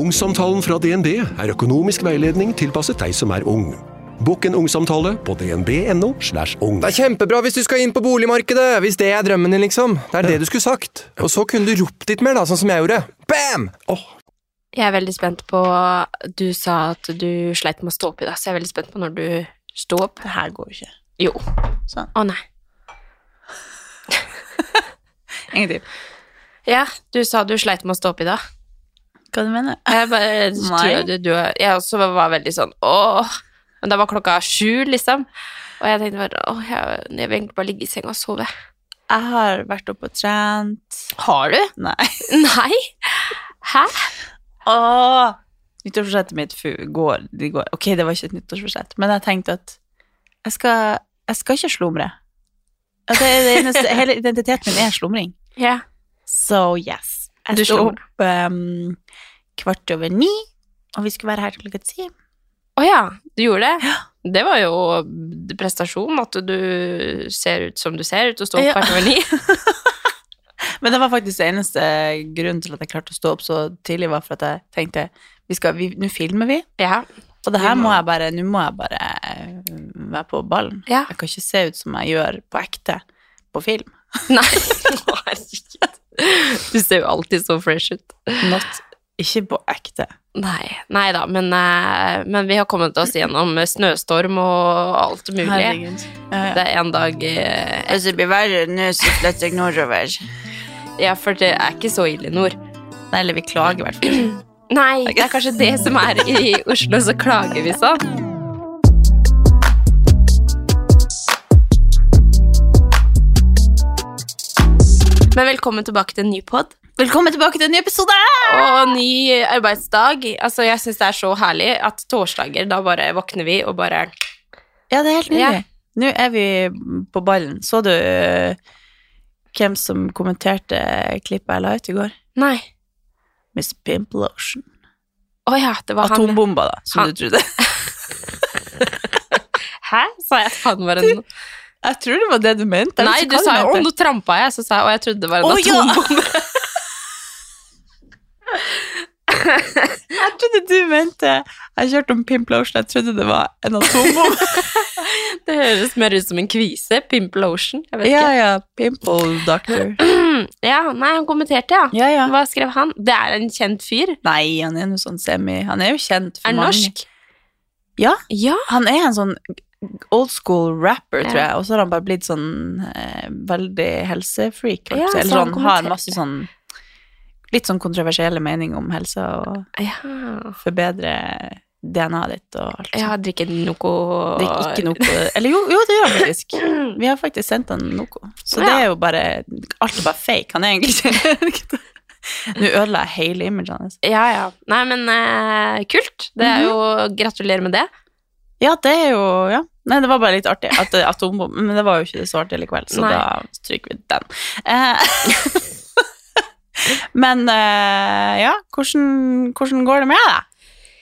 Ungsamtalen fra DNB er økonomisk veiledning tilpasset deg som er ung. Bokk en ungsamtale på dnb.no. slash ung. Det er kjempebra hvis du skal inn på boligmarkedet, hvis det er drømmen din, liksom. Det er det du skulle sagt. Og så kunne du ropt litt mer, da, sånn som jeg gjorde. Bam! Jeg er veldig spent på Du sa at du sleit med å stå opp i dag, så jeg er veldig spent på når du sto opp. Det her går jo ikke. Jo. Sånn. Å nei. Ingenting. Ja, du sa du sleit med å stå opp i dag. Hva du mener Jeg bare tror du, du, er Jeg også var veldig sånn åh. Men da var klokka sju, liksom. Og jeg tenkte bare åh, jeg, jeg vil egentlig bare ligge i senga og sove. Jeg har vært oppe og trent. Har du? Nei. Nei? Hæ? Åh! Nyttårsforsettet mitt går, de går Ok, det var ikke et nyttårsforsett, men jeg tenkte at jeg skal, jeg skal ikke slumre. Det, det eneste, hele identiteten min er slumring. Ja. So yes. Jeg sto opp um, kvart over ni, og vi skulle være her klokka ti. Å ja, du gjorde det? Det var jo prestasjon, at du ser ut som du ser ut og står opp Ja. kvart over ni. Men det var faktisk det eneste grunnen til at jeg klarte å stå opp så tidlig, var for at jeg tenkte vi skal, nå filmer vi, Ja. og det her må- må jeg bare, nå må jeg bare eh, være på ballen. Ja. Jeg kan ikke se ut som jeg gjør på ekte på film. Nei, herregud. Du ser jo alltid så fresh ut. Not, ikke på ekte. Nei, nei da, men, eh, men vi har kommet oss gjennom snøstorm og alt mulig. Herregud. Ja, ja. Det er en dag eh, Hvis det blir verre nå, så flytter jeg nordover. Ja, for det er ikke så ille i nord. Nei, eller vi klager i hvert fall. Nei, det er kanskje det som er i Oslo, så klager vi sånn. Men velkommen tilbake til en ny pod. Velkommen tilbake til en ny episode! Og ny arbeidsdag. Altså, jeg syns det er så herlig at torsdager, da bare våkner vi og bare Ja, det er helt Ja. nydelig. Nå er vi på ballen. Så du eh, hvem som kommenterte klippet jeg la ut i går? Nei. Mr. Pimplotion. Å ja, det var han. Atombomba, da, som Han- du trodde. Hæ? Sa jeg at han var en Jeg tror det var det du mente. Nei, du sa jo 'å, nå trampa jeg', så sa jeg 'å, jeg trodde det var en ja. atombombe'. Jeg trodde du mente Jeg kjørte om Pimplotion, jeg trodde det var en atombombe. Det høres mer ut som en kvise. pimplotion. Jeg vet ja, ikke. ja. Pimple Doctor. Ja, nei, han kommenterte, ja. Ja, ja. Hva skrev han? Det er en kjent fyr. Nei, han er noe sånn semi Han er jo kjent for Er mange. norsk. Ja, Ja. han er en sånn old school rapper, tror jeg, og så har han bare blitt sånn eh, veldig helsefreak. Ja, Eller han sånn, har masse sånn Litt sånn kontroversielle meninger om helse og ja. forbedre DNA-et ditt og alt sånt. Ja, drikket noe er ikke noe Eller jo, jo, det gjør han faktisk. Vi har faktisk sendt han noe. Så det er jo bare Alt er bare fake. Han er egentlig ikke Nå ødela jeg hele imaget hans. Ja, ja. Nei, men uh, kult. Det er jo Gratulerer med det. Ja, det er jo Ja. Nei, det var bare litt artig at det- atombom Men det var jo ikke så artig likevel, så Nei. da stryker vi den. Eh, men eh, ja, hvordan, hvordan går det med deg?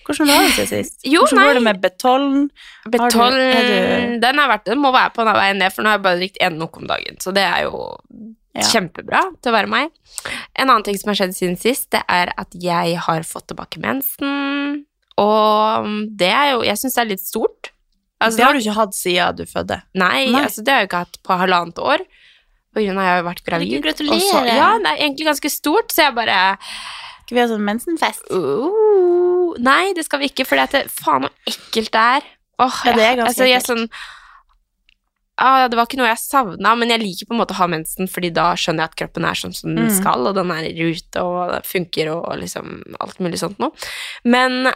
Hvordan var det til sist? Jo, hvordan nei. går det med betollen? Betol, du- den, har vært, den må være på den veien ned, for nå har jeg bare drukket én nok om dagen. Så det er jo Ja. kjempebra til å være meg. En annen ting som har skjedd siden sist, det er at jeg har fått tilbake mensen. Og det er jo Jeg syns det er litt stort. Altså, det har du ikke hatt siden du fødte. Nei, Nei. Altså, det har jeg ikke hatt på halvannet år. På grunn av at jeg har vært gravid. Gratulerer. Ja, det er egentlig ganske stort, så jeg bare Skal vi ha sånn mensenfest? uh, Nei, det skal vi ikke, for det, er faen så ekkelt det er. Åh, Ja, det er ganske altså, jeg sånn ah, Det var ikke noe jeg savna, men jeg liker på en måte å ha mensen, fordi da skjønner jeg at kroppen er sånn som den Mm. skal, og den er i rute, og funker, og liksom alt mulig sånt noe. Men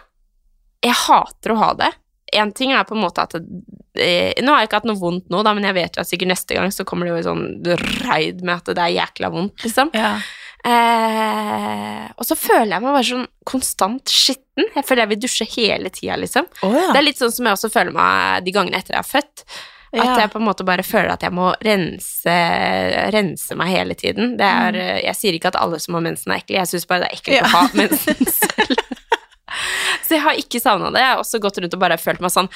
jeg hater å ha det. En ting er på en måte at eh, Nå har jeg ikke hatt noe vondt nå, da, men jeg vet jo at sikkert neste gang så kommer det jo en sånn raid med at det er jækla vondt, liksom. Ja. Eh, og så føler jeg meg bare sånn konstant skitten. Jeg føler jeg vil dusje hele tida, liksom. Det er litt sånn som jeg også føler meg de gangene etter jeg har født. At Ja. jeg på en måte bare føler at jeg må rense, rense meg hele tiden. Det er, Mm. Jeg sier ikke at alle som har mensen er ekle, jeg syns bare det er ekkelt å ha mensen selv. Så jeg har ikke savna det. Jeg har også gått rundt og bare følt meg sånn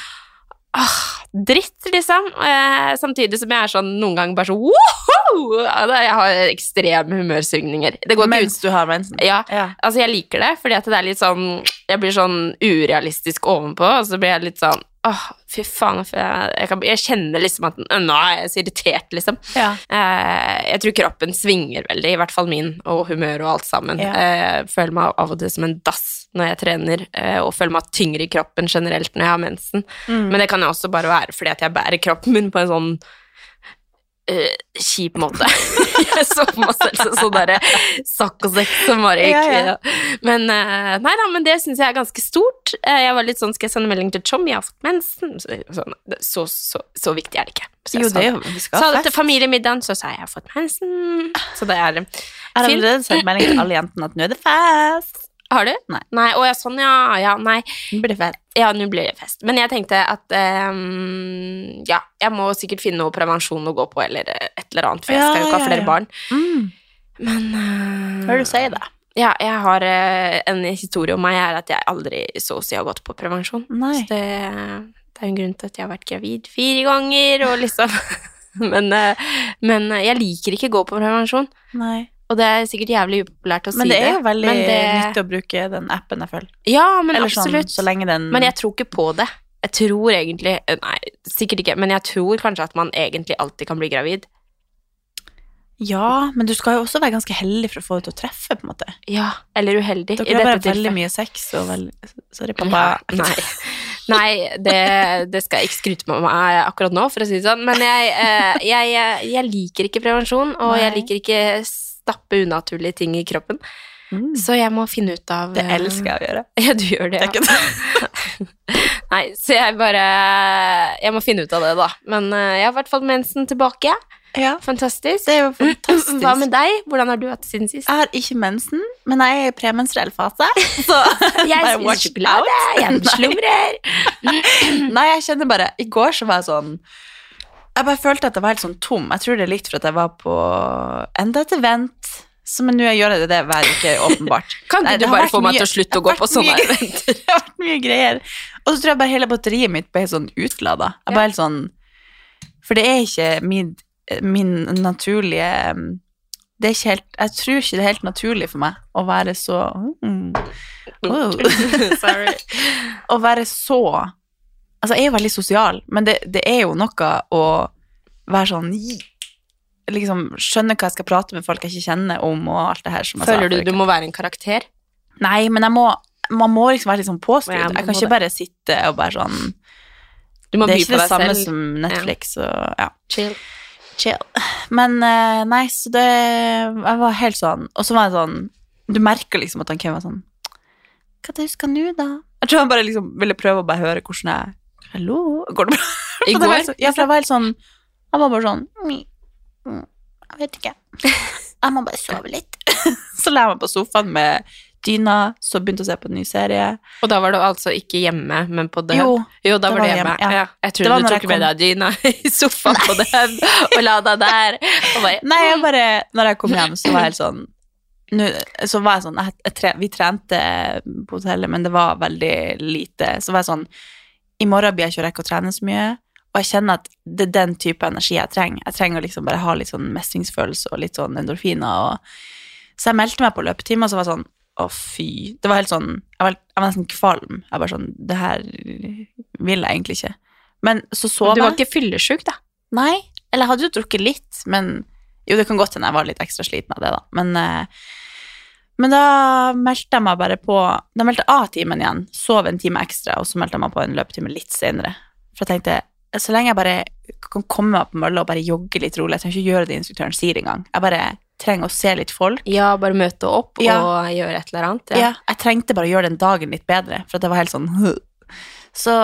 åh, dritt, liksom. Eh, samtidig som jeg er sånn noen ganger bare sånn woho! Jeg har ekstreme humørsvingninger. Mens du har mensen. ja, Ja. altså jeg liker det, fordi at det er litt sånn Jeg blir sånn urealistisk ovenpå, og så blir jeg litt sånn Åh, fy faen. Jeg, jeg, kan, jeg kjenner liksom at Nå er jeg så irritert, liksom. Ja. Eh, jeg tror kroppen svinger veldig, i hvert fall min, og humør og alt sammen. Ja. Eh, føler meg av og til som en dass når jeg trener, eh, og føler meg tyngre i kroppen generelt når jeg har mensen. Mm. Men det kan jo også bare være fordi at jeg bærer kroppen min på en sånn eh, kjip måte. jeg så på meg selv som sånn derre saccosekk som bare Ja, gikk ja. Men uh, nei da, men det syns jeg er ganske stort. Uh, jeg var litt sånn Skal jeg sende melding til Chom? Jeg har fått mensen. Så, sånn, så, så, så viktig er det ikke. Så Jo, det er Vi skal Sa det til familiemiddagen, så sa jeg jeg har fått mensen. Så det er Jeg har Fint. allerede sendt melding til alle jentene at nå er det fest. Har du? Nei. Nei, Å ja, sånn, ja. Ja, nei. Nå blir det fest. Ja, nå blir det fest. Men jeg tenkte at um, Ja, jeg må sikkert finne noe prevensjon å gå på, eller et eller annet, for jeg skal jo ikke ha flere barn. Mm. Men eh, Hør du sier da. Ja, jeg har uh, en historie om meg er at jeg aldri så å si har gått på prevensjon. Nei. Så det, det er en grunn til at jeg har vært gravid fire ganger, og liksom men, uh, men jeg liker ikke å gå på prevensjon. Nei. Og det er sikkert jævlig upopulært å Men si det det. er jo veldig men det, nyttig å bruke den appen, jeg føler. Ja, men Eller sånn, absolutt. så lenge den Men jeg tror ikke på det. Jeg tror egentlig eh, Nei, sikkert ikke, men jeg tror kanskje at man egentlig alltid kan bli gravid. Ja, men du skal jo også være ganske heldig for å få det til å treffe, på en måte. Ja, eller uheldig. Dere har bare veldig mye sex og veldig Sorry, pappa. Nei, nei. nei det, det skal jeg ikke skryte med meg akkurat nå, for å si det sånn. Men jeg, eh, jeg, jeg, liker ikke prevensjon, og jeg liker ikke stappe unaturlige ting i kroppen. Mm. Så jeg må finne ut av Det elsker jeg å gjøre. Ja, du gjør det. Ja. Det Ja. Nei, så jeg bare Jeg må finne ut av det, da. Men eh, jeg har i hvert fall mensen tilbake. Ja, Fantastisk. det er jo fantastisk. Hva med deg? Hvordan har du hatt det siden sist? Jeg har ikke mensen, men jeg er i premenstruell fase. Så Jeg watch out. jeg slumrer. Nei, jeg kjenner bare I går så var jeg sånn Jeg bare følte at jeg var helt sånn tom. Jeg tror det er litt for at jeg var på enda et event. Så, men nå gjør jeg det hver uke, åpenbart. Kan ikke Nei, du bare få meg mye- til å slutte å gå på sånne eventer? Det har vært mye greier. Og så tror jeg bare hele batteriet mitt ble sånn utlada. Jeg bare helt sånn For det er ikke min, min naturlige Det er ikke helt Jeg tror ikke det er helt naturlig for meg å være så mm, oh. Sorry. Å være så Altså, jeg er jo veldig sosial, men det, det er jo noe å være sånn Liksom skjønne hva jeg skal prate med folk jeg ikke kjenner om, og alt det her sa Føler du du må være en karakter? Nei, men jeg må man må liksom være litt sånn påskrudd. Jeg, jeg kan ikke det. bare sitte og bare sånn Det er ikke det samme selv. som Netflix og ja. Chill. Chill. Men eh, nei, så det Jeg var helt sånn Og så var jeg sånn Du merker liksom at han Kevin var sånn Hva er det du skal nå, da? Jeg tror han bare liksom ville prøve å bare høre hvordan jeg Hallo? Går det bra? I går? var Ja, for jeg var helt sånn Han var bare sånn «Mm, mm, Jeg vet ikke. Jeg må bare sove litt. så la jeg meg på sofaen med dyna, så begynte jeg å se på en ny serie. Og da var du altså ikke hjemme, men på The Jo, Jo, da det var var du hjemme. hjemme, ja. Jeg trodde du tok kom... med deg dyna i sofaen på den og la deg der. Bare, Nei, jeg bare Når jeg kom hjem, så var jeg helt sånn nå, Så var jeg sånn jeg, jeg Vi trente på hotellet, men det var veldig lite. Så var jeg sånn I morgen blir jeg ikke å rekke å trene så mye. Og jeg kjenner at det er den type energi jeg trenger. Jeg trenger å liksom bare ha litt sånn mestringsfølelse og litt sånn endorfiner. Og... Så jeg meldte meg på løpetime, og så var jeg sånn Å, fy. Det var helt sånn Jeg var, jeg var nesten kvalm. Jeg bare sånn Det her vil jeg egentlig ikke. Men så sov du var ikke fyllesyk, da? Nei, eller jeg hadde jo drukket litt, men jo, det kan godt hende jeg var litt ekstra sliten av det, da. Men, eh, men da meldte jeg meg bare på Da meldte jeg av timen igjen, sov en time ekstra, og så meldte jeg meg på en løpetime litt senere. For jeg tenkte, så lenge jeg bare kan komme meg på mølla og bare jogge litt rolig, jeg trenger ikke gjøre det instruktøren sier engang. Jeg bare trenger å se litt folk. Ja, bare møte opp Ja. og gjøre et eller annet. Ja. jeg trengte bare å gjøre den dagen litt bedre, for det var helt sånn så,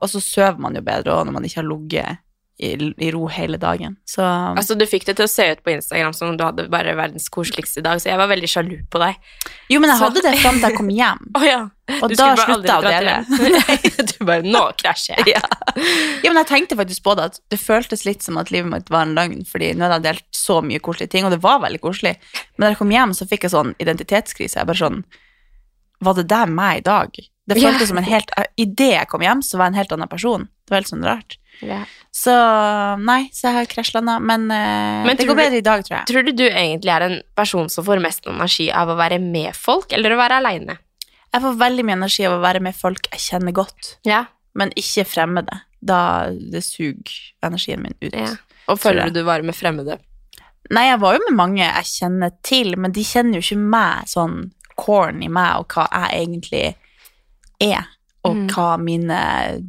Og så sover man jo bedre òg når man ikke har ligget i, i ro hele dagen. Så Altså, du fikk det til å se ut på Instagram som om du hadde bare verdens koseligste dag, så jeg var veldig sjalu på deg. Jo, men jeg så- hadde det fram til jeg kom hjem. oh, ja. Og Du da slutta jeg å dele. Du bare Nå krasjer jeg. Ja. ja, men jeg tenkte faktisk på det, at det føltes litt som at livet mitt var en løgn, fordi nå hadde jeg delt så mye koselige ting, og det var veldig koselig. Men da jeg kom hjem, så fikk jeg sånn identitetskrise. Jeg bare sånn Var det der meg i dag? Det føltes føltes som en helt Idet jeg kom hjem, så var jeg en helt annen person. Det var helt sånn rart. Ja. Så nei, så jeg har krasjlanda, men, uh, Men det går går du- bedre i dag, tror jeg. Tror du du egentlig er en person som får mest energi av å være med folk, eller å være aleine? Jeg får veldig mye energi av å være med folk jeg kjenner godt, Ja. men ikke fremmede. Da det suger energien min ut. ja. Og føler du du var med fremmede? Nei, jeg var jo med mange jeg kjenner til, men de kjenner jo ikke meg, sånn corn i meg, og hva jeg egentlig er, og Mm. hva mine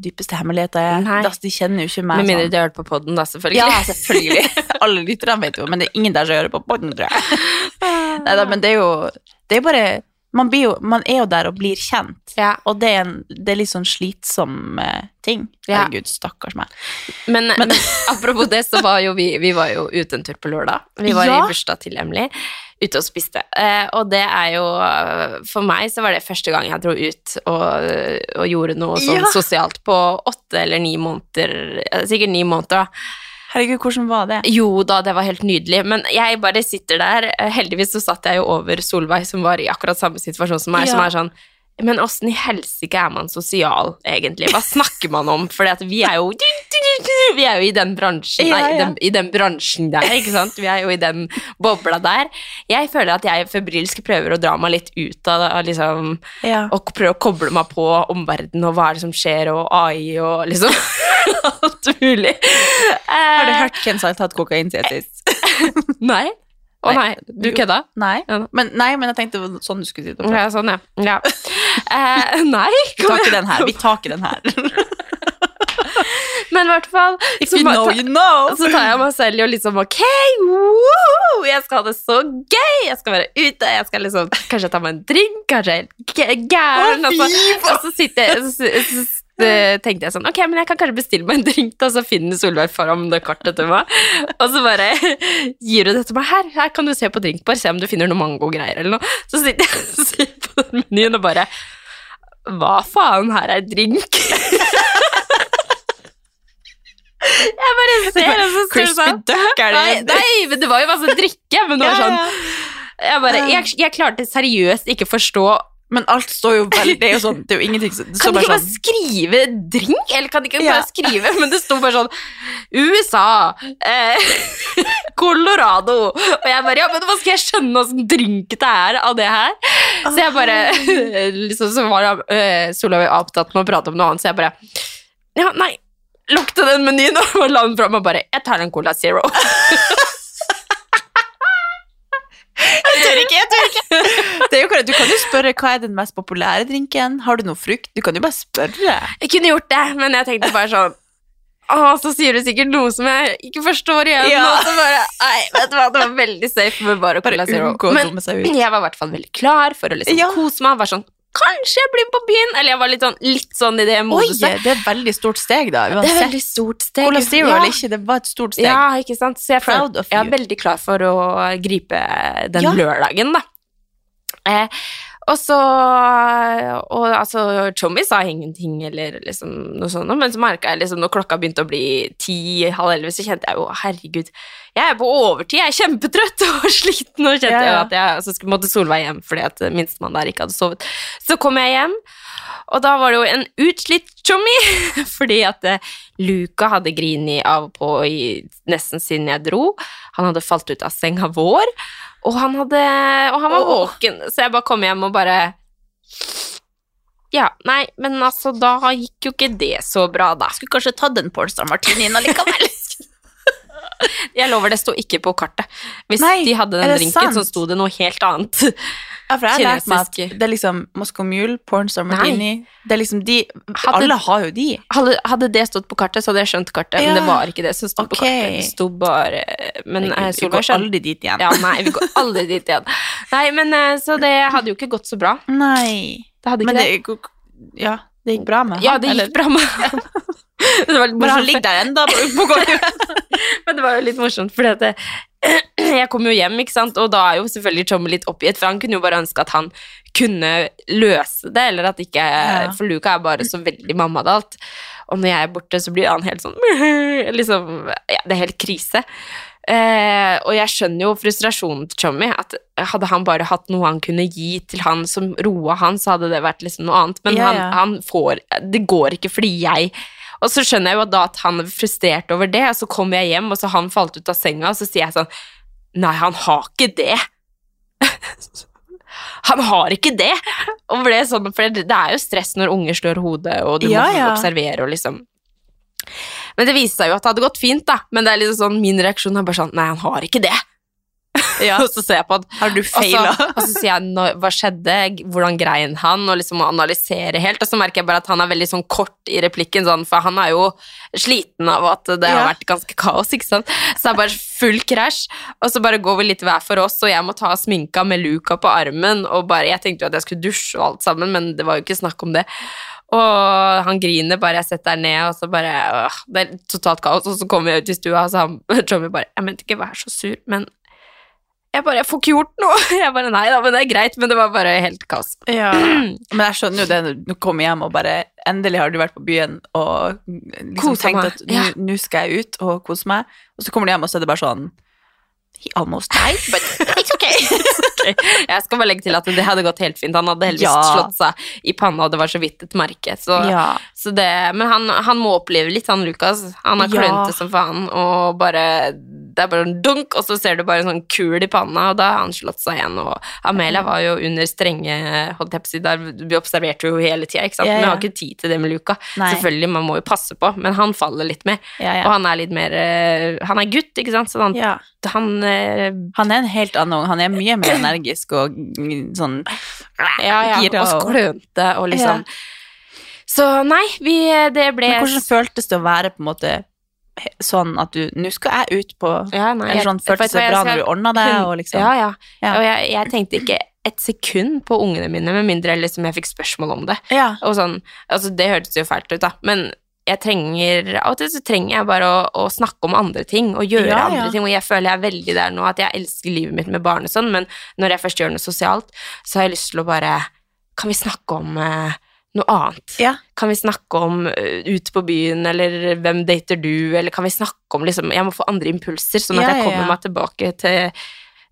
dypeste hemmeligheter er. Nei. Altså, de kjenner jo ikke meg Med mindre sånn. de har hørt på poden, da, selvfølgelig. Ja, selvfølgelig. Alle lytterne vet jo, men det er ingen der som hører på podden, tror jeg. Neida, men det er jo Det er bare man, blir jo, man er jo der og blir kjent, Ja. og det er, en, det er litt sånn slitsom eh, ting. Ja. Herregud, stakkars meg. Men, men apropos det, så var jo vi Vi var jo ute en tur på lørdag. Vi var Ja. i bursdag til Emily. Ute og spiste. Eh, og det er jo eh, For meg så var det første gang jeg dro ut og, og gjorde noe sånn sosialt på åtte eller ni måneder. eh, Sikkert ni måneder, da. Herregud, hvordan var det? Jo da, det var helt nydelig, men jeg bare sitter der. Eh, Heldigvis så satt jeg jo over Solveig, som var i akkurat samme situasjon som meg, Ja. som er sånn men åssen i helsike er man sosial, egentlig? Hva snakker man om? For vi er jo Vi er jo i den bransjen Nei, ja, ja. den, i den bransjen der, ikke sant? Vi er jo i den bobla der. Jeg føler at jeg febrilsk prøver å dra meg litt ut av liksom Ja. Og prøve å koble meg på omverdenen og hva er det som skjer, og AI og liksom alt mulig. Har du Eh, hørt hvem som har tatt kokain siden sist? Nei. Å nei, du kødda? Nei. Men, nei, men jeg tenkte sånn du skulle si det. Ja, sånn, ja. ja. Eh, nei, Vi tar ikke den her. Vi tar ikke den her. men i hvert fall If så, you know, you know. så tar jeg meg selv i å liksom Ok, woo, jeg skal ha det så gøy! Jeg skal være ute, jeg skal liksom Kanskje ta meg en drink, kanskje jeg er gæren. og, så, og så sitter jeg så, så, eh, tenkte jeg sånn Ok, men jeg kan kanskje bestille meg en drink, da, så finner Solveig fram det kartet til meg. Og så bare gir hun det til meg. Her, her kan du se på drinkbar, se om du finner noe mangogreier eller noe. Så sitter jeg og ser på den menyen og bare Hva faen, her er drink? Jeg bare ser, og så ser det Crispy sånn duck, er det Nei, nei, men det var jo masse drikke, men det var sånn. Jeg bare, jeg, jeg klarte seriøst ikke forstå Men alt står jo veldig Det er jo sånn, det er jo ingenting som Kan de ikke bare sånn skrive drink? Eller kan de ikke Ja. bare skrive Men det sto bare sånn USA eh, Colorado Og jeg bare, ja, men hva skal jeg skjønne Hvordan drink det er av det her? Så jeg bare liksom, Så var uh, Solveig opptatt med å prate om noe annet Så jeg bare Ja, nei Lukte den menyen og la den frem og bare Jeg tar en Cola Zero tør ikke, jeg tør ikke. Det er jo. Du kan jo spørre hva er den mest populære drinken. Har du noe frukt? Du kan jo bare spørre. Jeg kunne gjort det, men jeg tenkte bare sånn Å, så sier du sikkert noe som jeg ikke forstår igjen. Ja. Og så bare, nei, vet du hva, Det var veldig safe med bare å Cola Zero. Men jeg var i hvert fall veldig klar for å liksom Ja. kose meg. Var sånn, Kanskje jeg blir med på byen? Eller jeg var litt sånn, litt sånn i det Oi, det er et veldig stort steg, da. Det er Uansett. veldig stort steg. Cola Zero ja. eller ikke, det var et stort steg. Ja, ikke sant? Så jeg, Proud jeg er veldig klar for å gripe den Ja. lørdagen, da. Eh, og så Og altså, Chommy sa ingenting eller liksom noe sånt, men så merka jeg liksom når klokka begynte å bli ti, halv elleve, så kjente jeg jo herregud, jeg er på overtid, jeg er kjempetrøtt og sliten, og kjente Ja, ja. at jeg så skulle måtte Solveig hjem fordi at minstemann der ikke hadde sovet. Så kom jeg hjem. Og da var det jo en utslitt Chommy, fordi at eh, Luka hadde grini av og på i, nesten siden jeg dro. Han hadde falt ut av senga vår, og han, hadde, og han var våken. Så jeg bare kom hjem og bare Ja, nei, men altså, da gikk jo ikke det så bra, da. Skulle kanskje tatt den Pornstar-martinien allikevel. Jeg lover, det sto ikke på kartet. Hvis Nei, de hadde den drinken, drinken, så sto det noe helt annet. Ja, for jeg har lært meg at det er liksom Moscow Mule, Pornstar Martini Det er liksom de Hadde- Alle har jo de. Hadde, hadde det stått på kartet, så hadde jeg skjønt kartet, men det var ikke det som sto på kartet. Det sto bare Men jeg Vi Solveig går aldri dit igjen. Ja, nei, vi går aldri dit igjen. Nei, men eh, Så det hadde jo ikke gått så bra. Nei. Det hadde ikke Men det. det, ja, det gikk bra med han? Ja, det det eller? gikk bra med Det var litt morsomt. han ligger der ennå på på gulvet. Men det var jo litt morsomt, for det, jeg kom jo hjem, ikke sant, og da er jo selvfølgelig Tommy litt oppgitt, for han kunne jo bare ønske at han kunne løse det, eller at ikke Ja. For Luca er bare så veldig mammadalt. Og når jeg er borte, så blir han helt sånn liksom, ja, Det er helt krise. Eh, og jeg skjønner jo frustrasjonen til Tommy. At hadde han bare hatt noe han kunne gi til han som roa han, så hadde det vært liksom noe annet. Men Ja, han, ja. han får Det går ikke fordi jeg Og så skjønner jeg jo da at han er frustrert over det, og så kommer jeg hjem, og så han falt ut av senga, og så sier jeg sånn Nei, han har ikke det. Han har ikke det! Og ble sånn, for det, det er jo stress når unger slår hodet, og du Ja, må ja. observere og liksom Men det viste seg jo at det hadde gått fint, da. Men det er liksom sånn, min reaksjon er bare sånn Nei, han har ikke det. og så ser jeg på at Har du feila? og så sier jeg "Nå- hva skjedde, hvordan grein han, og liksom å analysere helt. Og så merker jeg bare at han er veldig sånn kort i replikken, sånn, for han er jo sliten av at det har vært ganske kaos, ikke sant. Så det er bare full krasj, og så bare går vi litt hver for oss, og jeg må ta sminka med luka på armen, og bare Jeg tenkte jo at jeg skulle dusje og alt sammen, men det var jo ikke snakk om det. Og han griner bare jeg setter ned, og så bare øh, Det er totalt kaos. Og så kommer jeg ut i stua, og så han Tommy bare Jeg mente ikke vær så sur, men jeg bare Jeg får ikke gjort noe. Jeg bare Nei da, men det er greit. Men det var bare helt kaos. Ja. Men jeg skjønner jo det når du kommer hjem og bare Endelig har du vært på byen og liksom tenkt meg. at nå ja. skal jeg ut og kose meg, og så kommer du hjem, og så er det bare sånn He almost died, but it's okay. Jeg skal bare legge til at det hadde gått helt fint. Han hadde heldigvis Ja. slått seg i panna, og det var så vidt et merke. Så, Ja. Så det, men han, han må oppleve litt, han Lukas. Han er Ja. klønete som faen, og bare Det er bare en dunk, og så ser du bare en sånn kul i panna, og da har han slått seg igjen. Og Amelia var jo under strenge holdt der Vi observerte jo hele tida, ikke sant. Ja, Men jeg har ikke tid til det med Luka. Nei. Selvfølgelig, man må jo passe på, men han faller litt mer. Ja, ja. Og han er litt mer eh, Han er gutt, ikke sant, så han, ja. han eh, Han er en helt annen ung. Han er mye mer energisk og sånn Ja, ja, og og- klønete og liksom Så nei, vi, det ble Men hvordan føltes det å være på en måte sånn at du Nå skal jeg ut på ja, nei, Eller sånn føltes det bra når du ordna deg og liksom Ja, ja. Ja. Og jeg, jeg tenkte ikke et sekund på ungene mine, med mindre liksom jeg fikk spørsmål om det. Ja. Og sånn, altså Det hørtes jo fælt ut, da, men jeg trenger, av og til så trenger jeg bare å, å snakke om andre ting og gjøre Ja, ja. andre ting. Og jeg føler jeg er veldig der nå at jeg elsker livet mitt med barn og sånn, men når jeg først gjør noe sosialt, så har jeg lyst til å bare Kan vi snakke om eh, noe annet? Ja. Kan vi snakke om uh, ut på byen, eller hvem dater du, eller kan vi snakke om liksom Jeg må få andre impulser, sånn at Ja, jeg kommer ja. meg tilbake til,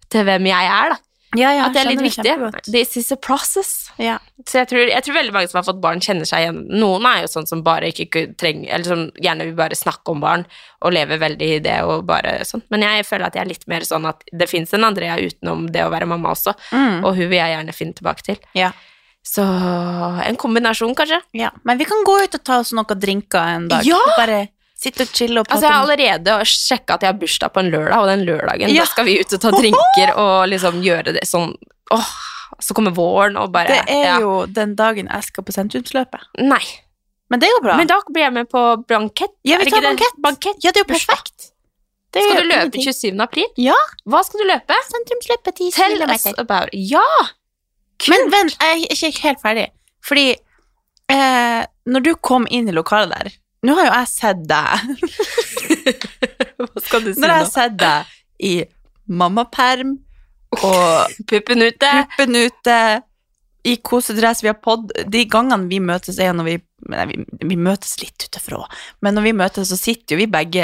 til hvem jeg er, da. Ja, ja, at det er litt viktig. This is a process. Ja. Så jeg tror, jeg tror veldig mange som har fått barn, kjenner seg igjen. Noen er jo sånn som bare ikke trenger Eller som gjerne vil bare snakke om barn, og leve veldig i det og bare sånn. Men jeg føler at jeg er litt mer sånn at det fins en Andrea utenom det å være mamma også, Mm. og hun vil jeg gjerne finne tilbake til. Ja. Så en kombinasjon, kanskje. ja. Men vi kan gå ut og ta oss noen drinker en dag. Ja! Bare sitte og chille og prate Altså, jeg har allerede sjekka at jeg har bursdag på en lørdag, og den lørdagen Ja. da skal vi ut og ta drinker og liksom gjøre det sånn Åh, så kommer våren og bare Det er ja. jo den dagen jeg skal på sentrumsløpet. Nei. Men det går bra. Men da blir jeg med på blankett. Ja, vi tar bankett. bankett. ja, det er jo perfekt. Det er Skal du løpe ingenting. 27. april? Ja. Hva skal du løpe? Sentrumsløpet 10 Tell us Ja! Men vent, jeg er ikke helt ferdig. Fordi eh, når du kom inn i lokalet der Nå har jo jeg sett deg Hva skal du si nå? Når jeg har sett deg i mammaperm og Puppen ute. puppen ute, i kosedress Vi har podd De gangene vi møtes, er når vi Nei, vi, vi møtes litt utenfra, men når vi møtes, så sitter jo vi begge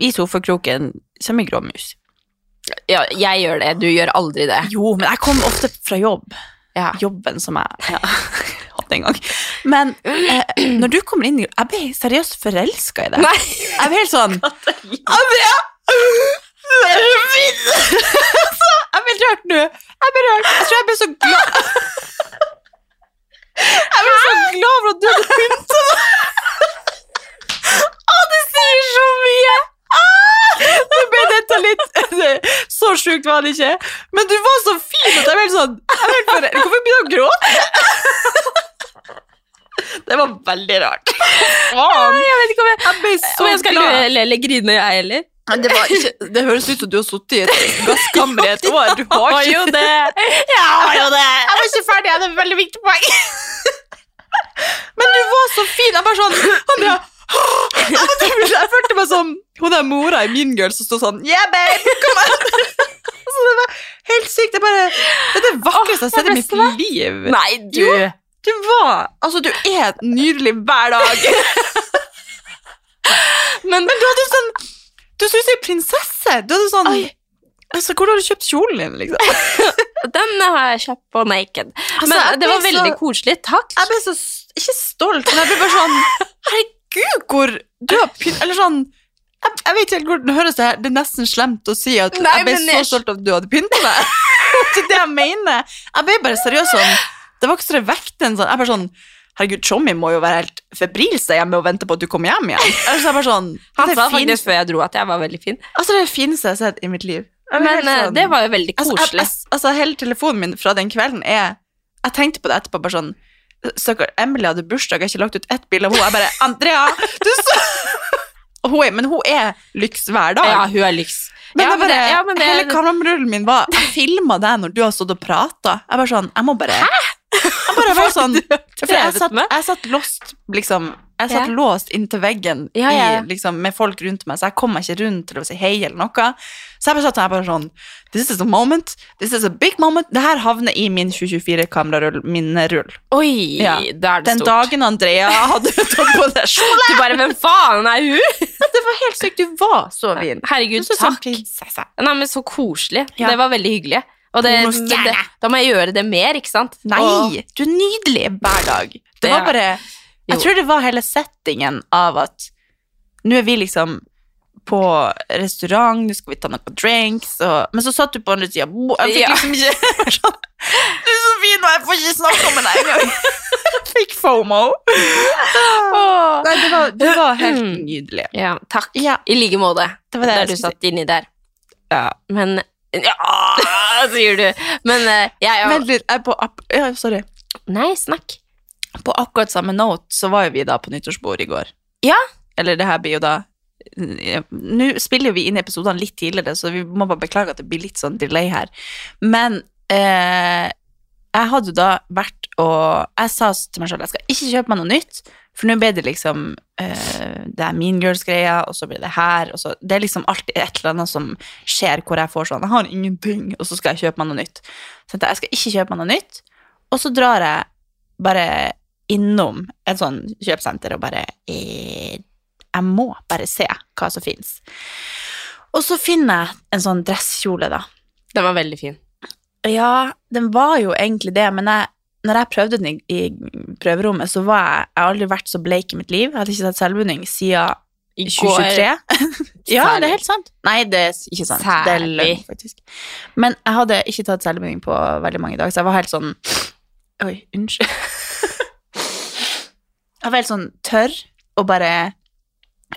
i sofakroken som ei gråmus. Ja, jeg gjør det. Du gjør aldri det. Jo, men jeg kommer ofte fra jobb. Ja. Jobben som jeg ja, hadde en gang. Men eh, når du kommer inn i Jeg ble seriøst forelska i deg. Nei. Jeg ble helt sånn Andrea! Jeg ble rørt nå. Jeg ble rørt. Jeg tror jeg ble så glad. Jeg ble så glad for at du hadde pynta deg. Å, det sier så mye! Ah! Nå ble dette litt Så sjukt var det ikke. Men du var så fin at jeg ble helt sånn jeg ble for, Hvorfor begynner du å gråte? Det var veldig rart. Faen. Jeg vet ikke om jeg, Jeg ble så jeg skal glad. le eller grine, jeg heller. Det, var ikke, det høres ut som du har sittet i et gasskammer i et år. Du har Har ikke jo det. Jeg har jo det. Jeg var ikke ferdig, jeg hadde et veldig viktig poeng. Men du var så fin. Jeg bare sånn Andrea, Jeg, følte meg som hun der mora i Mean Girls som står sånn Yeah, babe! Kom an! Så det var helt sykt. Det bare Det er det vakreste jeg har sett i mitt liv. Nei, du Jo. Du var Altså, du er nydelig hver dag. Men, Men du hadde sånn Du så ut som ei prinsesse. Du hadde sånn Oi. Altså, Hvor har du kjøpt kjolen din, liksom? den har jeg kjøpt på Naked. Altså, Men det var veldig så- koselig. Takk. Jeg ble så Ikke stolt, men jeg ble bare sånn Herregud, hvor du har pynt Eller sånn jeg, jeg vet ikke helt hvordan det høres det her. Det er nesten slemt å si at Nei, jeg ble så jeg- stolt av at du hadde pynta deg. det er det jeg mener. Jeg ble bare seriøst sånn Det var ikke så det vekte en sånn Jeg bare sånn Herregud, Tjommi må jo være helt febrilsk hjemme og vente på at du kommer hjem igjen. Altså, jeg bare sånn, Han sa faktisk før jeg dro at jeg var veldig fin. altså, det det fineste jeg har sett i mitt liv. Men eh, sånn- det var jo veldig Altså, koselig. jeg, altså, hele telefonen min fra den kvelden er Jeg tenkte på det etterpå, bare sånn Stakkar, Emily hadde bursdag, jeg har ikke lagt ut ett bilde av henne. Jeg bare Andrea, du så hun er, Men hun er lyks hver dag. Ja, hun er lyks. men, ja, bare, det- ja, men det- hele kamerarullen min var Jeg filma deg når du har stått og prata. Jeg bare sånn Jeg må bare Hæ? Jeg bare var sånn for jeg, satt, jeg satt lost, liksom Jeg satt Ja. låst inntil veggen Ja, ja. I, liksom, med folk rundt meg, så jeg kom meg ikke rundt til å si hei eller noe. Så jeg bare satt der bare sånn This is a moment. This is a big moment. Det her havner i min 2024-kamerarull, minnerull. Oi, Ja. da er det Den stort. dagen Andrea hadde tatt på seg kjole. Du bare, hvem faen er hun? Det var helt sykt. Du var så fin. Herregud, så takk. Sånn Nei, men så koselig. Ja. Det var veldig hyggelig. Og det, det, da må jeg gjøre det mer, ikke sant? Nei, Og, du er nydelig hver dag. Det Det var bare Jeg tror det var hele settingen av at nå er vi liksom på restaurant, nå skal vi ta noen drinks, og, men så satt du på andre sida. Jeg fikk liksom ikke sånn, Du er så fin, og jeg får ikke snakke med deg engang. Fikk FOMO. Nei, det var, det var helt nydelig. ja, takk. Ja. I like måte. Det var det der du satt si. inni der. Ja. Men Ja, sier du. Men eh, jeg ja, Vent litt, jeg er på app... Ja, sorry. Nei, snakk. På akkurat samme note så var jo vi da på nyttårsbord i går. Ja. Eller det her blir jo da Nå spiller jo vi inn episodene litt tidligere, så vi må bare beklage at det blir litt sånn delay her. Men eh, jeg hadde jo da vært og Jeg sa til meg selv jeg skal ikke kjøpe meg noe nytt, for nå ble det liksom eh, Det er Mean Girls-greia, og så blir det her, og så Det er liksom alltid et eller annet som skjer hvor jeg får sånn Jeg har ingenting, og så skal jeg kjøpe meg noe nytt. Så jeg skal ikke kjøpe meg noe nytt, og så drar jeg bare innom et sånn kjøpesenter og bare eh, Jeg må bare se hva som fins. Og så finner jeg en sånn dresskjole, da. Den var veldig fin. Ja, den var jo egentlig det, men jeg, når jeg prøvde den i, i prøverommet, så var jeg Jeg har aldri vært så bleik i mitt liv. Jeg hadde ikke tatt selvbunding siden I 2023. ja, det er helt sant. Nei, det er ikke sant. Det er løgn, faktisk. Men jeg hadde ikke tatt selvbunding på veldig mange dager, så jeg var helt sånn Oi, unnskyld. jeg var helt sånn tørr og bare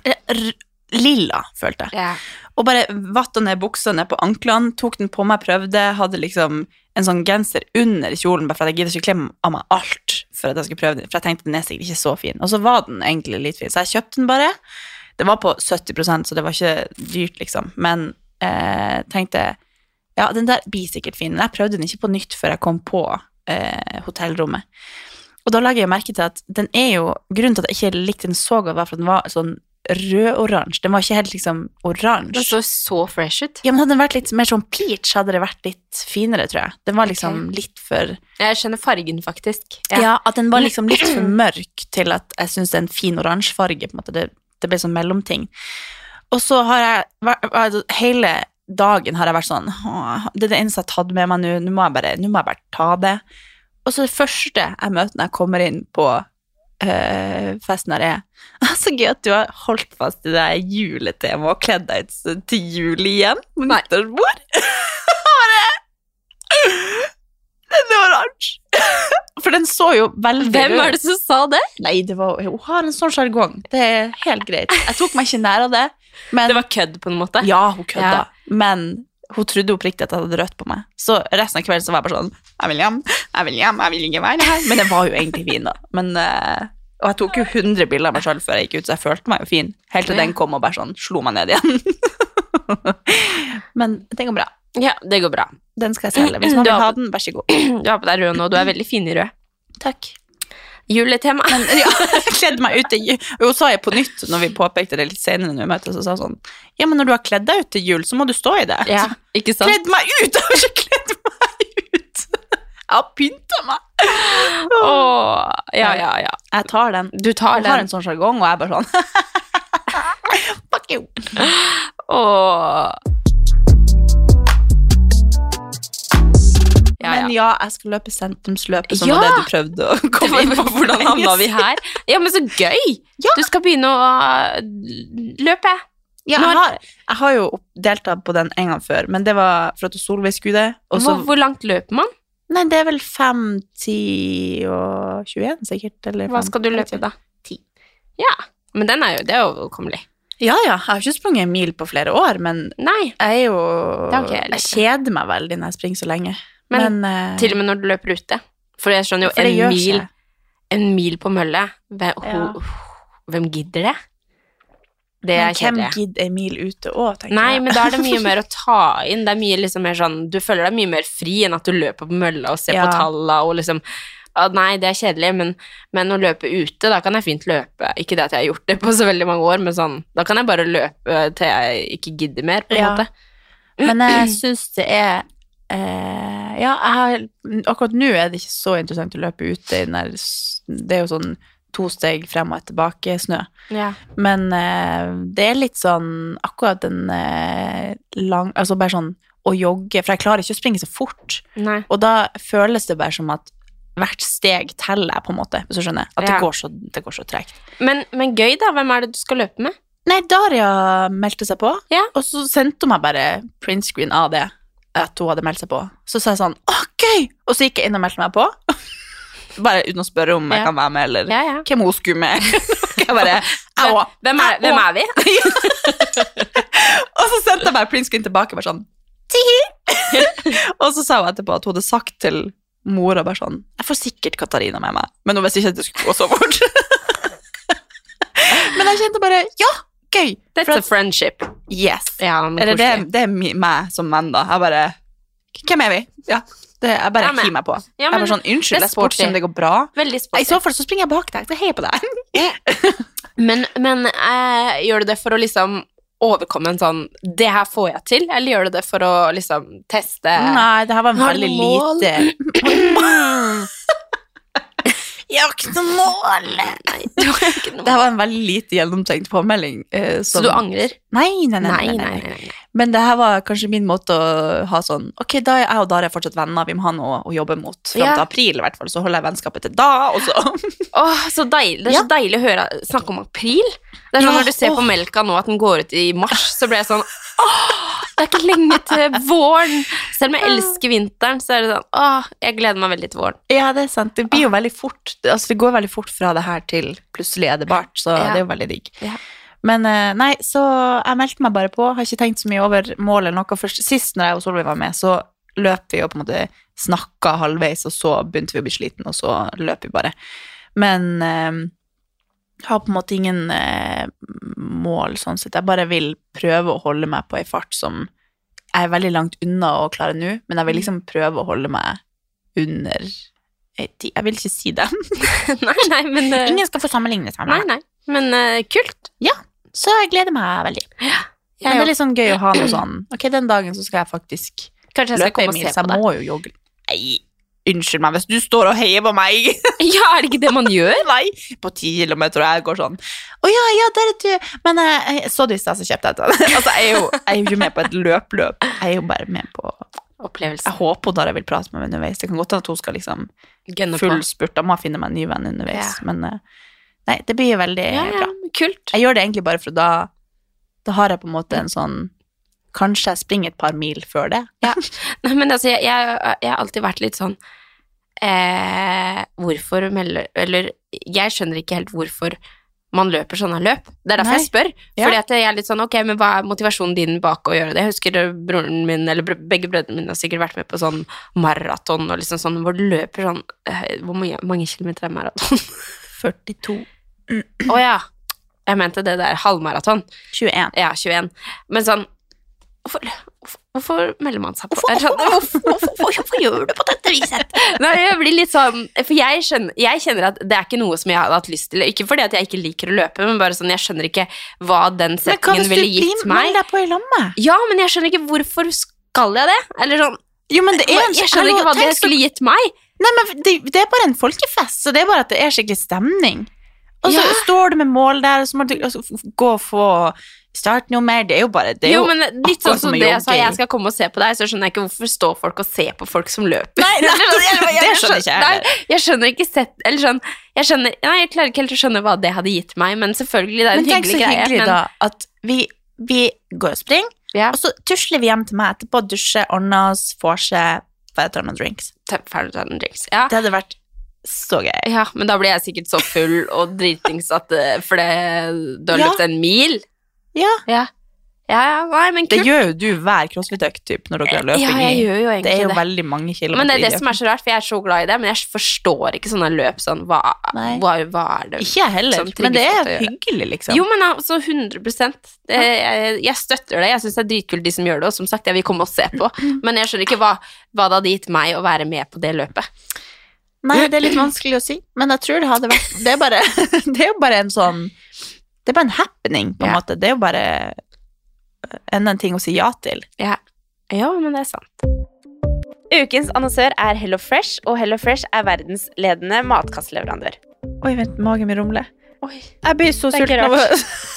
r- Lilla, følte jeg. Yeah. Og bare vatta ned buksa ned på anklene, tok den på meg, prøvde, hadde liksom en sånn genser under kjolen, bare for at jeg gidder ikke kle av meg alt for at jeg skulle prøve den, for jeg tenkte den er sikkert ikke så fin. Og så var den egentlig litt fin, så jeg kjøpte den bare. Det var på 70% så det var ikke dyrt, liksom. Men eh, tenkte ja, den der blir sikkert fin. Men jeg prøvde den ikke på nytt før jeg kom på eh, hotellrommet. Og da legger jeg merke til at den er jo Grunnen til at jeg ikke likte den så godt, var for at den var sånn rød-oransje. Den var ikke helt liksom oransje. Den så så fresh ut. Ja, men hadde den vært litt mer sånn peach, hadde det vært litt finere, tror jeg. Den var liksom okay. litt for Jeg skjønner fargen, faktisk. ja. at den var liksom litt for mørk til at jeg syns det er en fin oransje farge, på en måte. Det, det ble sånn mellomting. Og så har jeg altså, Hele dagen har jeg vært sånn Det er det eneste jeg har tatt med meg nå. Nå må jeg bare, nå må jeg bare ta det. Og så det første jeg møter når jeg kommer inn på øh, festen her, er Så gøy at du har holdt fast i det juletemaet og kledd deg ut til jul igjen på nyttårsbord. Den er oransje. For den så jo veldig Hvem var det som sa det? Nei, det var, hun har en sånn sjargong. Det er helt greit. Jeg tok meg ikke nær av det. Men, Det var kødd, på en måte. Ja, hun kødda. Ja. Men hun trodde oppriktig at jeg hadde rødt på meg. Så resten av kvelden så var jeg bare sånn Jeg vil hjem, jeg vil hjem, jeg vil ikke være her. Men det var jo egentlig fin, da. Men, eh, og jeg tok jo 100 bilder av meg sjøl før jeg gikk ut, så jeg følte meg jo fin. Helt til den kom og bare sånn slo meg ned igjen. Men det går bra. Ja, det går bra. Den skal jeg selge. Hvis man vil ha den, vær så god. Du har på deg rød nå, du er veldig fin i rød. Takk. Juletema. Men ja, kledd meg ut til jul. Og hun sa jeg på nytt, når vi påpekte det litt senere, når vi møttes, så sa sånn Ja, men når du har kledd deg ut til jul, så må du stå i det. Ja, ikke sant? Kledd meg ut! Jeg har ikke kledd meg ut! Jeg har pynta meg. Åh, ja, ja, ja. Jeg tar den. Du tar Hun har den. en sånn sjargong, og jeg er bare sånn Fuck you. Åh. Ja, jeg skal løpe sentrumsløpet, som Ja! var det du prøvde å komme inn på. hvordan havna vi her? Ja, men så gøy! Ja. Du skal begynne å uh, løpe. Ja, jeg, har- jeg har jo deltatt på den en gang før, men det var for at Solveig skulle det. Hvor, hvor langt løper man? nei, det er vel 5, 10 og 21 sikkert. Eller Hva skal du løpe da? Ti. Ja, men den er jo, det er jo overkommelig. Ja, ja, jeg har ikke sprunget en mil på flere år, men Nei, jeg er jo jeg Jeg kjeder meg veldig når jeg springer så lenge. Men Men, uh, til og med når du løper ute. For jeg skjønner jo, en mil, en mil på mølle, hvem, Ja. ho, hvem gidder det? Det Men er hvem gidder en mil ute òg, tenker Nei, jeg. men da er det mye mer å ta inn. Det er mye liksom mer sånn Du føler deg mye mer fri enn at du løper på mølla og ser Ja. på talla og liksom Nei, det er kjedelig, men, men å løpe ute, da kan jeg fint løpe. Ikke det at jeg har gjort det på så veldig mange år, men sånn Da kan jeg bare løpe til jeg ikke gidder mer, på en Ja. måte. Men jeg syns det er eh, Ja, jeg akkurat nå er det ikke så interessant å løpe ute i den der Det er jo sånn to steg frem og et tilbake snø. Ja. Men eh, det er litt sånn akkurat den eh, lang Altså bare sånn å jogge, for jeg klarer ikke å springe så fort. Nei. Og da føles det bare som at hvert steg teller, på en måte, hvis du skjønner. At Ja. det, går så, det går så tregt. Men, men gøy, da. Hvem er det du skal løpe med? Nei, Daria meldte seg på, Ja. og så sendte hun meg bare printscreen av det, at hun hadde meldt seg på. Så sa jeg sånn, å, gøy! Og så gikk jeg inn og meldte meg på. bare uten å spørre om jeg Ja. kan være med, eller Ja, ja. hvem hun skulle med. jeg bare. Hvem er, hvem er vi? Og så sendte jeg bare printscreen tilbake, bare sånn, og så sa hun etterpå at hun hadde sagt til mora bare sånn, jeg får sikkert Katarina med meg, men hun visste ikke at det skulle gå så fort. men jeg kjente bare, ja, gøy! That's a friendship. Yes. Ja, Eller det, det er meg som venn, da. Jeg bare Hvem er vi? Ja. Det, jeg bare er hiver meg på. Ja, jeg bare sånn, det Unnskyld, jeg spurte om det går bra. I så fall så springer jeg bak deg. Så heier på deg. Men, men jeg gjør du det for å liksom overkomme en sånn 'det her får jeg til', eller gjør du det for å liksom teste Nei, det her var en veldig mål? lite Jeg har ikke noe mål! Nei, du har ikke noe Det her var en veldig lite gjennomtenkt påmelding. eh, Så du angrer? Nei nei nei, Nei, nei, nei. Men det her var kanskje min måte å ha sånn Ok, da er jeg og Dara fortsatt venner, vi må ha noe å jobbe mot. Fram Ja. til april, i hvert fall. Så holder jeg vennskapet til da, og så Åh, så deilig. Det er så deilig å høre snakke om april. Det er sånn Ja, Når du ser på melka nå at den går ut i mars, så blir jeg sånn Åh, det er ikke lenge til våren. Selv om jeg elsker vinteren, så er det sånn Åh, jeg gleder meg veldig til våren. Ja, det er sant. Det blir jo veldig fort. Altså, det går veldig fort fra det her til plutselig er det bart, så Ja. det er jo veldig digg. Ja. Men eh, nei, så jeg meldte meg bare på. Har ikke tenkt så mye over mål eller noe. Først, sist når jeg og Solveig var med, så løp vi og på en måte snakka halvveis, og så begynte vi å bli sliten, og så løp vi bare. Men eh, har på en måte ingen eh, mål sånn sett. Jeg bare vil prøve å holde meg på ei fart som jeg er veldig langt unna å klare nå, men jeg vil liksom prøve å holde meg under ei tid. Jeg vil ikke si det. nei, nei, men eh, Ingen skal få sammenlignes med meg. nei. nei. Men uh, kult. Så jeg gleder meg veldig. Jeg Men det er litt sånn gøy å ha noe sånn Ok, den dagen så skal jeg faktisk Kanskje jeg skal løpe en mil, så jeg må jo jogge. Nei, unnskyld meg hvis du står og heier på meg. Ja, er det ikke det man gjør? Nei, på ti kilometer, og jeg går sånn Å ja, ja, der er du. Men eh, jeg så du i stad, så kjøpte jeg den. Altså, jeg er jo jeg er jo ikke med på et løp-løp. Jeg er jo bare med på Opplevelse. Jeg håper Dara vil prate med meg underveis. Det kan godt hende at hun skal liksom full spurt. Da må jeg finne meg en ny venn underveis. Ja. Men eh, nei, det blir veldig Ja, ja, bra. kult. Jeg gjør det egentlig bare for da Da har jeg på en måte en sånn Kanskje jeg springer et par mil før det. Nei, men altså, jeg, jeg, jeg har alltid vært litt sånn eh, Hvorfor melder Eller jeg skjønner ikke helt hvorfor man løper sånne løp. Det er derfor Nei. jeg spør. Ja. Fordi at jeg er litt sånn, ok, men hva er motivasjonen din bak å gjøre det? Jeg husker broren min, eller begge brødrene mine har sikkert vært med på sånn maraton og liksom sånn, hvor du løper sånn eh, Hvor mange, mange kilometer er maraton? 42. Å ja. Jeg mente det der halvmaraton. 21. Ja, 21. Men sånn Hvorfor, Hvorfor melder man seg på? Hvorfor, sånn, hvorfor, hvorfor, gjør du på dette viset? Nei, jeg blir litt sånn For jeg skjønner, jeg kjenner at det er ikke noe som jeg hadde hatt lyst til. Ikke fordi at jeg ikke liker å løpe, men bare sånn jeg skjønner ikke hva den Men hva settingen hvis du ville gitt blir- meg. melder deg på i lammet? Ja, men jeg skjønner ikke hvorfor skal jeg det? Eller sånn Jo, men det er en Jeg skjønner ikke hva det skulle gitt meg. Nei, men det, det er bare en folkefest, så det er bare at det er skikkelig stemning. Og så Ja. står du med mål der, og så må du altså, gå og få starte noe mer. Det er jo bare det er Jo, jo men litt sånn som det jeg sa, jeg skal komme og se på deg, så skjønner jeg ikke hvorfor står folk og ser på folk som løper. Nei, nei, det skjønner ikke jeg jeg skjønner ikke sett Eller sånn jeg, skjønner, nei, jeg klarer ikke helt å skjønne hva det hadde gitt meg, men selvfølgelig, det er en Men tenk så hyggelig greie. da, at vi, vi går og springer, Ja, og så tusler vi hjem til meg etterpå, dusjer, ordner oss, får seg Ferdig å ta noen drinks. Ja. Det hadde vært så gøy. ja, men da blir jeg sikkert så full og dritings at eh, For det, du har Ja. løpt en mil. Ja, Ja. ja, ja, nei, men det gjør jo du hver crossfit-økt når dere har løping Ja, jeg gjør jo Det er jo det. veldig mange kilometer Men det er det som er så rart, for jeg er så glad i det, men jeg forstår ikke sånne løp sånn Hva, hva, hva er det Ikke jeg heller, men det er hyggelig, liksom. Jo, men altså 100 det, jeg, jeg støtter det. Jeg syns det er dritkult de som gjør det, og som sagt, jeg vil komme og se på. Men jeg skjønner ikke hva, hva det hadde gitt meg å være med på det løpet. Nei, det er litt vanskelig å si, men jeg tror det hadde vært Det er, bare, det er jo bare en sånn Det er bare en happening, på en Ja. måte. Det er jo bare enda en ting å si ja til. Ja. ja, men det er sant. Ukens annonsør er Hello Fresh, og Hello Fresh er verdensledende matkastleverandør. Oi, vent, magen min rumler. Jeg blir så sulten av å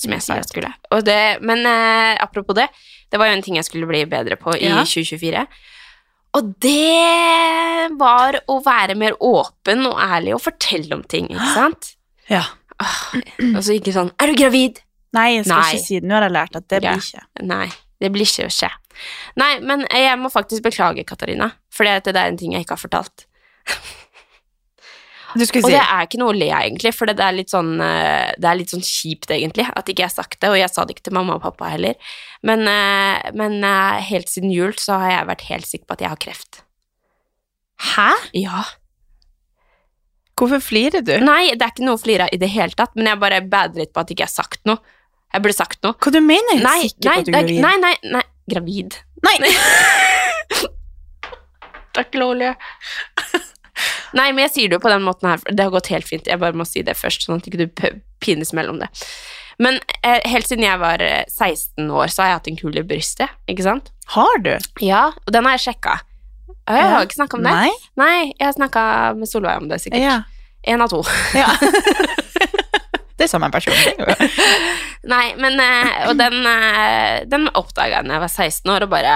som jeg sa jeg skulle. Og det, men eh, apropos det, det var jo en ting jeg skulle bli bedre på i Ja. 2024. Og det var å være mer åpen og ærlig og fortelle om ting, ikke sant? Ja. Og så ikke sånn 'Er du gravid?' Nei, jeg skal Nei. ikke si det. Nå har jeg lært at det blir ikke. Nei, det blir ikke å skje. Nei, men jeg må faktisk beklage, Katarina, for det er en ting jeg ikke har fortalt. Og si det er ikke noe å le av, egentlig, for det er litt sånn, eh, det er litt sånn kjipt, egentlig, at ikke jeg har sagt det, og jeg sa det ikke til mamma og pappa heller. Men, eh, men eh, helt siden jul så har jeg vært helt sikker på at jeg har kreft. Hæ? Ja. Hvorfor flirer du? Nei, det er ikke noe å flire av i det hele tatt, men jeg bare bader litt på at ikke jeg har sagt noe. Jeg burde sagt noe. Hva du mener du? Nei, sikker nei, på at du er gravid? nei, nei, nei, gravid. Nei. Takk, Lolje. Nei, men jeg sier det jo på den måten her, det har gått helt fint. Jeg bare må si det først, sånn at ikke du pines mellom det. Men eh, helt siden jeg var eh, 16 år, så har jeg hatt en kul i brystet, ikke sant? Har du? Ja, og den har jeg sjekka. Og jeg har ikke snakka om det. Nei? Nei, jeg har snakka med Solveig om det, sikkert. Ja. En av to. ja. det er samme person. er Nei, men eh, Og den, eh, den oppdaga jeg da jeg var 16 år, og bare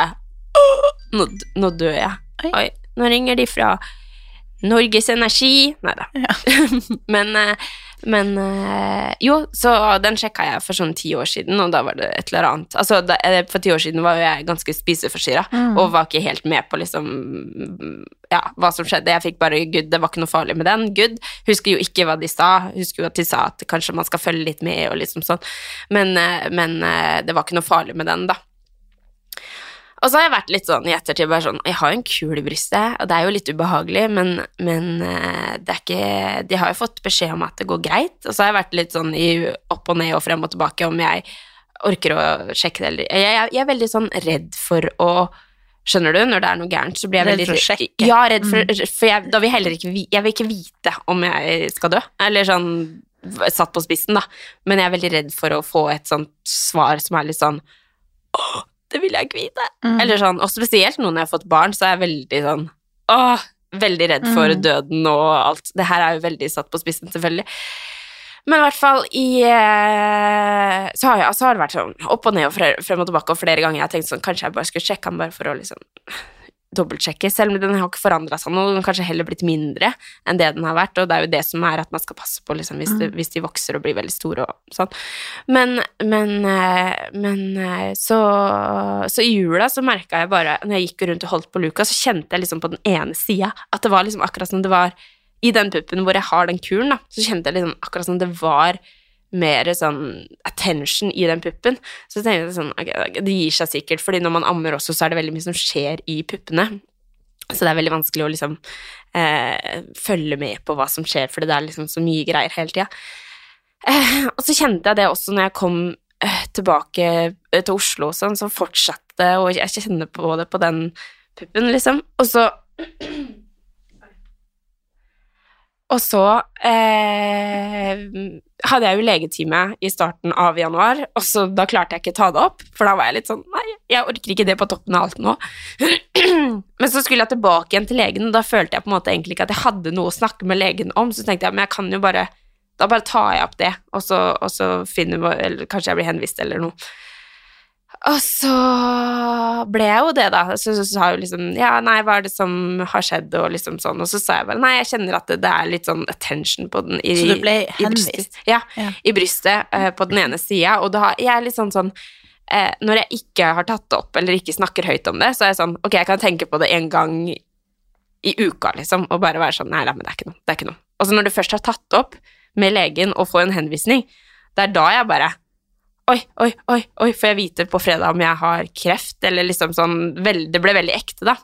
Nå, nå dør jeg. Oi. Oi. Nå ringer de fra Norges Energi Nei da. men eh, men eh, jo, så den sjekka jeg for sånn ti år siden, og da var det et eller annet. Altså, da, eh, for ti år siden var jo jeg ganske spiseforstyrra, Mm. og var ikke helt med på liksom Ja, hva som skjedde. Jeg fikk bare good, det var ikke noe farlig med den. Good. Husker jo ikke hva de sa. Husker jo at de sa at kanskje man skal følge litt med og liksom sånn, men, men det var ikke noe farlig med den, da. Og så har jeg vært litt sånn i ettertid bare sånn Jeg har jo en kul i brystet, og det er jo litt ubehagelig, men, men eh, det er ikke De har jo fått beskjed om at det går greit, og så har jeg vært litt sånn i opp og ned og frem og tilbake om jeg orker å sjekke det eller jeg, jeg, jeg er veldig sånn redd for å Skjønner du? Når det er noe gærent, så blir jeg Redd veldig for å sjekke? Mm. Ja, redd for, for jeg, da vil jeg heller ikke Jeg vil ikke vite om jeg skal dø, eller sånn satt på spissen, da, men jeg er veldig redd for å få et sånt svar som er litt sånn Åh, det vil jeg ikke vite. Mm. Eller sånn, og spesielt nå når jeg har fått barn, så er jeg veldig sånn Åh, veldig redd for Mm. døden og alt. Det her er jo veldig satt på spissen, selvfølgelig. Men i hvert fall i eh, så, har jeg, så har det vært sånn opp og ned og frem og tilbake, og flere ganger jeg har tenkt sånn Kanskje jeg bare skulle sjekke han bare for å liksom dobbeltsjekke, selv om den har ikke forandra seg noe, den har kanskje heller blitt mindre enn det den har vært, og det er jo det som er at man skal passe på liksom, hvis, det, hvis de vokser og blir veldig store og sånn. Men, men, eh, men eh, så, så i jula så merka jeg bare, når jeg gikk rundt og holdt på luka, så kjente jeg liksom på den ene sida at det var liksom akkurat som det var i den puppen hvor jeg har den kuren, da, så kjente jeg liksom akkurat som det var mer sånn attention i den puppen. Så tenkte jeg sånn, okay, det gir seg sikkert, fordi når man ammer også, så er det veldig mye som skjer i puppene. Så det er veldig vanskelig å liksom eh, følge med på hva som skjer, fordi det er liksom så mye greier hele tida. Eh, og så kjente jeg det også når jeg kom eh, tilbake eh, til Oslo sånn, så fortsatte det, og jeg kjenner på det på den puppen, liksom. Og så Og så eh, hadde jeg jo legetime i starten av januar, og så da klarte jeg ikke ta det opp, for da var jeg litt sånn Nei, jeg orker ikke det på toppen av alt nå. Men så skulle jeg tilbake igjen til legen, og da følte jeg på en måte egentlig ikke at jeg hadde noe å snakke med legen om, så tenkte jeg men jeg kan jo bare Da bare tar jeg opp det, og så, og så finner Eller kanskje jeg blir henvist eller noe. Og så ble jeg jo det, da. Så, så sa jo liksom Ja, nei, hva er det som har skjedd, og liksom sånn. Og så sa jeg bare nei, jeg kjenner at det, det er litt sånn attention på den i Så du ble henvist? Ja, Ja. i brystet uh, på den ene sida. Og da jeg er litt sånn sånn uh, Når jeg ikke har tatt det opp, eller ikke snakker høyt om det, så er jeg sånn Ok, jeg kan tenke på det en gang i uka, liksom, og bare være sånn Nei, nei, men det er ikke noe. Det er ikke noe. Og så når du først har tatt det opp med legen og får en henvisning, det er da jeg bare Oi, oi, oi, oi, får jeg vite på fredag om jeg har kreft, eller liksom sånn vel, Det ble veldig ekte, da.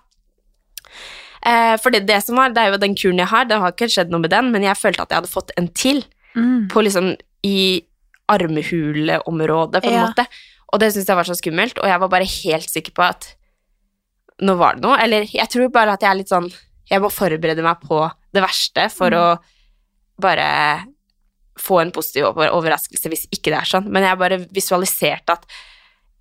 Eh, for det, det som var, det er jo den kuren jeg har, det har ikke skjedd noe med den, men jeg følte at jeg hadde fått en til Mm. på liksom i armhuleområdet, på en Ja. måte. Og det syntes jeg var så skummelt, og jeg var bare helt sikker på at nå var det noe. Eller jeg tror bare at jeg er litt sånn Jeg må forberede meg på det verste for å bare få en positiv overraskelse hvis ikke det er sånn. Men jeg bare visualiserte at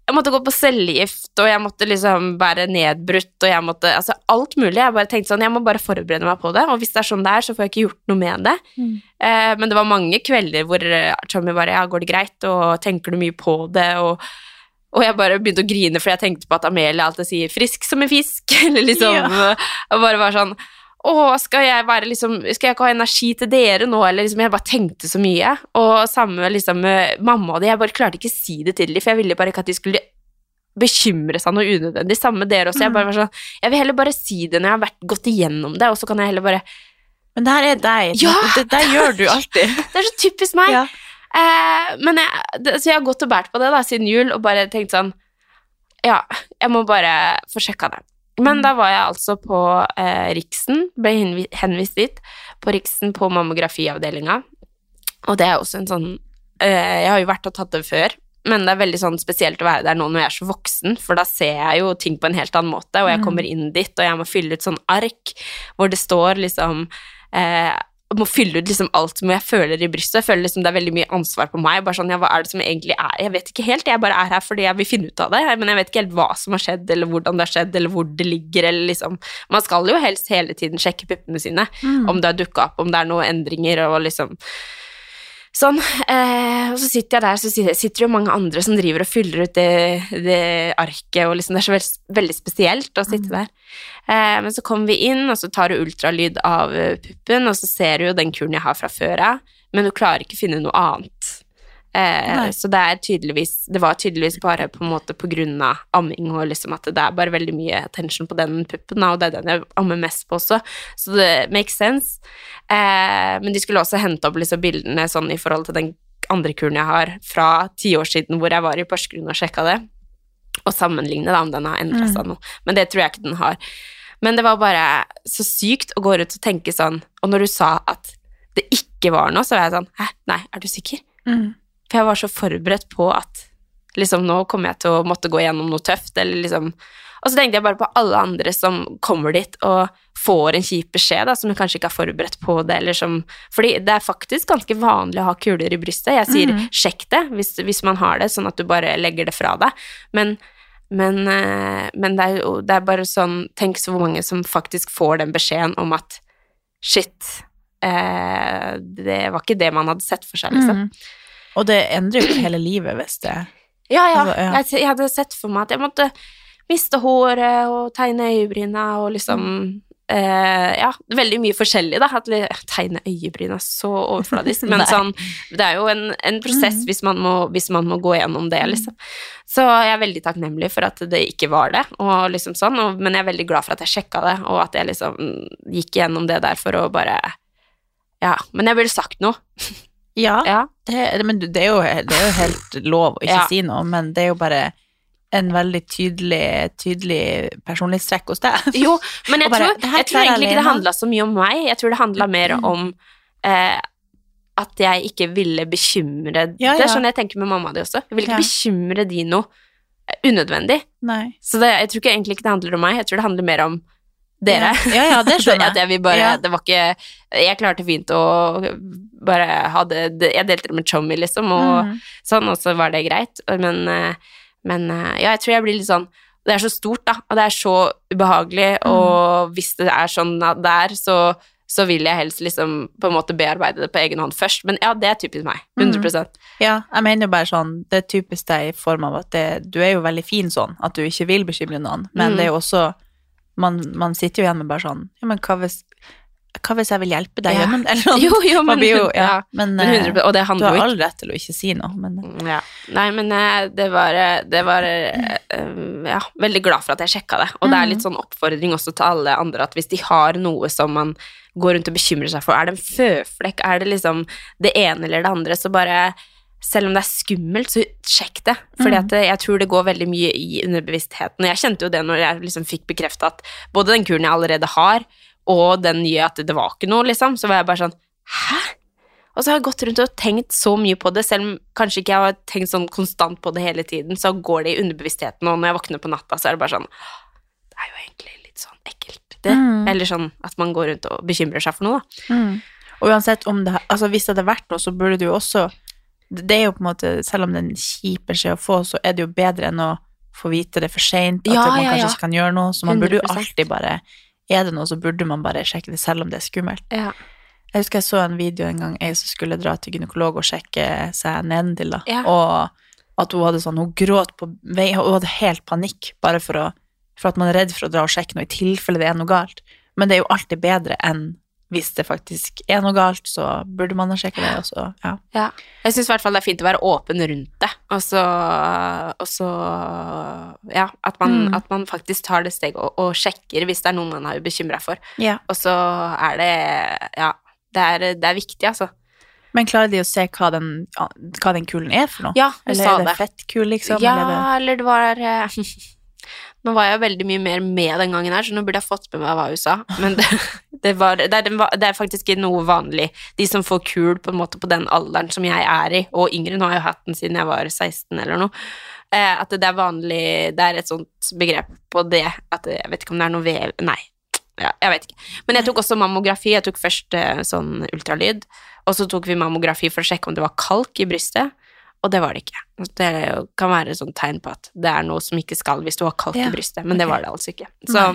jeg måtte gå på cellegift, og jeg måtte liksom være nedbrutt, og jeg måtte Altså alt mulig. Jeg bare tenkte sånn, jeg må bare forberede meg på det, og hvis det er sånn det er, så får jeg ikke gjort noe med det. Mm. Eh, men det var mange kvelder hvor eh, Tommy bare Ja, går det greit, og tenker du mye på det, og og jeg bare begynte å grine, for jeg tenkte på at Amelie alltid sier 'frisk som en fisk', eller liksom Ja. Og bare var sånn å, skal jeg være liksom Skal jeg ikke ha energi til dere nå, eller liksom Jeg bare tenkte så mye. Og samme liksom med mamma og de, jeg bare klarte ikke å si det til dem, for jeg ville bare ikke at de skulle bekymre seg noe unødvendig. Samme med dere også. Jeg bare var sånn Jeg vil heller bare si det når jeg har vært, gått igjennom det, og så kan jeg heller bare Men det her er deg. Ja! Det der gjør du alltid. Det er så typisk meg. Ja. Eh, men jeg, det, så jeg har gått og båret på det da, siden jul, og bare tenkt sånn Ja, jeg må bare få sjekka det. Men da var jeg altså på eh, Riksen, ble henvist dit, på Riksen på mammografiavdelinga. Og det er også en sånn eh, Jeg har jo vært og tatt det før, men det er veldig sånn spesielt å være der nå når jeg er så voksen, for da ser jeg jo ting på en helt annen måte, og jeg kommer inn dit, og jeg må fylle ut sånn ark hvor det står liksom eh, må fylle ut liksom alt som jeg føler i brystet. Jeg føler liksom det er veldig mye ansvar på meg. Bare sånn, ja, Hva er det som egentlig er Jeg vet ikke helt. Jeg bare er her fordi jeg vil finne ut av det, men jeg vet ikke helt hva som har skjedd, eller hvordan det har skjedd, eller hvor det ligger, eller liksom Man skal jo helst hele tiden sjekke puppene sine, om det har dukka opp, om det er noen endringer, og liksom Sånn, eh, og så sitter jeg der, så sitter jo mange andre som driver og fyller ut det, det arket, og liksom det er så veld, veldig spesielt å sitte der. Eh, men så kommer vi inn, og så tar du ultralyd av puppen, og så ser du jo den kuren jeg har fra før av, men du klarer ikke å finne noe annet. Eh, så det er tydeligvis Det var tydeligvis bare på en måte på grunn av amming og liksom at det er bare veldig mye attention på den puppen, og det er den jeg ammer mest på også, så det makes sense. Eh, men de skulle også hente opp liksom bildene sånn i forhold til den andre kuren jeg har fra ti år siden hvor jeg var i Porsgrunn og sjekka det, og sammenligne da om den har endra seg noe. Men det tror jeg ikke den har. Men det var bare så sykt å gå ut og tenke sånn, og når du sa at det ikke var noe, så var jeg sånn Hæ, nei, er du sikker? Mm. For jeg var så forberedt på at liksom nå kommer jeg til å måtte gå gjennom noe tøft, eller liksom Og så tenkte jeg bare på alle andre som kommer dit og får en kjip beskjed, da, som kanskje ikke er forberedt på det, eller som Fordi det er faktisk ganske vanlig å ha kuler i brystet. Jeg sier sjekk det hvis, hvis man har det, sånn at du bare legger det fra deg. Men men, eh, men det, er jo, det er bare sånn Tenk så mange som faktisk får den beskjeden om at shit, eh, det var ikke det man hadde sett for seg, liksom. Mm. Og det endrer jo hele livet hvis det Ja, ja. Altså, ja. Jeg, jeg hadde sett for meg at jeg måtte miste håret og tegne øyebryna og liksom eh, Ja, veldig mye forskjellig, da. At tegne øyebryn er så overfladisk, men sånn Det er jo en, en prosess hvis, man må, hvis man må gå gjennom det, liksom. Så jeg er veldig takknemlig for at det ikke var det, og liksom sånn, og, men jeg er veldig glad for at jeg sjekka det, og at jeg liksom gikk gjennom det der for å bare Ja. Men jeg ville sagt noe. Ja, Ja. det, men det, er jo, det er jo helt lov å ikke Ja. si noe, men det er jo bare en veldig tydelig, tydelig personlighetstrekk hos deg. Jo, men jeg bare, tror, jeg tror egentlig ikke det handla så mye om meg. Jeg tror det handla mer om eh, at jeg ikke ville bekymre Ja, Det er sånn jeg tenker med mamma di også. Jeg vil ikke bekymre de noe eh, unødvendig. Nei. Så det, jeg tror ikke egentlig ikke det handler om meg, jeg tror det handler mer om dere. Ja, ja, det skjønner at jeg vil bare Ja. Det var ikke Jeg klarte fint å bare ha det Jeg delte det med Chommy, liksom, og mm. sånn, og så var det greit. Men, eh, men eh, ja, jeg tror jeg blir litt sånn Det er så stort, da, og det er så ubehagelig, Mm. og hvis det er sånn det er, så, så vil jeg helst liksom på en måte bearbeide det på egen hånd først. Men ja, det er typisk meg. Mm. 100% Ja, jeg mener jo bare sånn, det er typisk deg i form av at det, du er jo veldig fin sånn, at du ikke vil bekymre noen, men Mhm. det er jo også, man, man sitter jo igjen med bare sånn, ja, men hva hvis, hva hvis jeg vil hjelpe deg Ja. gjennom det? Eller sånn. Jo, jo, men, jo, ja, men, men, og det handler jo ikke du har all rett til å ikke si noe, men ja. Nei, men eh, det var Det var eh, eh, Ja, veldig glad for at jeg sjekka det. Og det er litt sånn oppfordring også til alle andre at hvis de har noe som man går rundt og bekymrer seg for, er det en føflekk, er det liksom det ene eller det andre, så bare selv om det er skummelt, så sjekk det. Fordi eh, jeg tror det går veldig mye i underbevisstheten. Og jeg kjente jo det når jeg liksom fikk bekrefta at både den kuren jeg allerede har, og den nye at det var ikke noe, liksom, så var jeg bare sånn Hæ? Og så har jeg gått rundt og tenkt så mye på det, selv om kanskje ikke jeg har tenkt sånn konstant på det hele tiden, så går det i underbevisstheten, og når jeg våkner på natta, så er det bare sånn Det er jo egentlig litt sånn ekkelt, det. Eller sånn at man går rundt og bekymrer seg for noe, da. Mm. Og uansett om det, altså hvis det hadde vært noe, så burde du jo også, det er jo på en måte, selv om det kjiper seg å få, så er det jo bedre enn å få vite det for sent, at Ja, man kanskje ja. ikke kan gjøre noe, så man burde jo alltid bare, er det noe, så burde man bare sjekke det selv om det er skummelt. Ja. Jeg husker jeg så en video en gang, jeg som skulle dra til gynekolog og sjekke seg nedentil da, og at hun hadde sånn, hun gråt på vei, hun hadde helt panikk, bare for, å, for at man er redd for å dra og sjekke noe i tilfelle det er noe galt. Men det er jo alltid bedre enn hvis det faktisk er noe galt, så burde man ha sjekka det, Også, ja. Ja. Jeg syns i hvert fall det er fint å være åpen rundt det, og så, og så Ja, at man, Mm. at man faktisk tar det steget og, og sjekker hvis det er noen man er bekymra for. ja. Og så er det Ja, det er, det er viktig, altså. Men klarer de å se hva den, hva den kulen er for noe? Ja, hun Eller sa er det det. fettkul, liksom? Ja, Eller er eller det var eh, Nå var jeg veldig mye mer med den gangen her, så nå burde jeg fått med meg hva hun sa. Men det, det, var, det, er, det er faktisk ikke noe vanlig. De som får kul på en måte på den alderen som jeg er i, og yngre, nå har jeg hatt den siden jeg var 16 eller noe, eh, at det er vanlig Det er et sånt begrep på det at Jeg vet ikke om det er noe vev Nei. Ja, jeg vet ikke. Men jeg tok også mammografi. Jeg tok først eh, sånn ultralyd, og så tok vi mammografi for å sjekke om det var kalk i brystet. Og det var det ikke. Det kan være et sånt tegn på at det er noe som ikke skal hvis du har kalk Ja, i brystet, men det var det altså ikke. Så,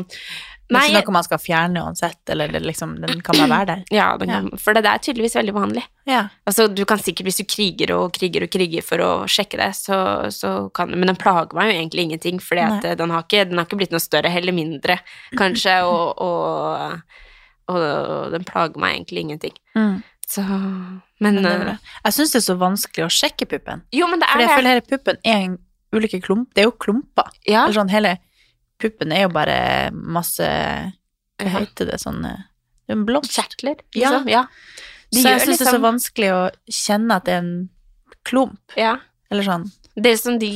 Det er ikke noe man skal fjerne uansett, eller det liksom, den kan bare være der. ja, den kan, for det er tydeligvis veldig vanlig. Ja. Altså, du kan sikkert, hvis du kriger og kriger og kriger for å sjekke det, så, så kan du Men den plager meg jo egentlig ingenting, for den, har ikke- den har ikke blitt noe større, heller mindre, kanskje, og, og, og den plager meg egentlig ingenting. Mm. Så Men, Men det eh. Jeg syns det er så vanskelig å sjekke puppen. Jo, men det For er jeg det. føler hele puppen er en ulike klump. Det er jo klumper. Ja. Eller sånn, hele puppen er jo bare masse Hva Ja. heter det sånn eh, Det er en blomst. Kjertler, liksom. Ja. De så jeg syns liksom... det er så liksom- vanskelig å kjenne at det er en klump. ja. Eller sånn. Det som de,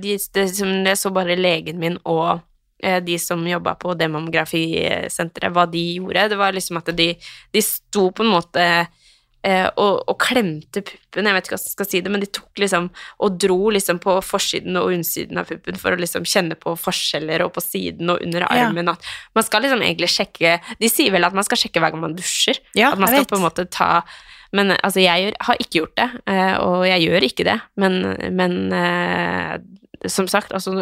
de det som Jeg så bare legen min og eh, de som jobba på demografisenteret, hva de gjorde. Det var liksom at de, de sto på en måte og, og klemte puppen, jeg vet ikke hva jeg skal si det, men de tok liksom og dro liksom på forsiden og undersiden av puppen for å liksom kjenne på forskjeller og på siden og under Ja. armen. At man skal liksom egentlig sjekke De sier vel at man skal sjekke hver gang man dusjer. Ja, at man skal på en måte ta Men altså, jeg gjør, har ikke gjort det, eh, og jeg gjør ikke det, men, men eh, som sagt, altså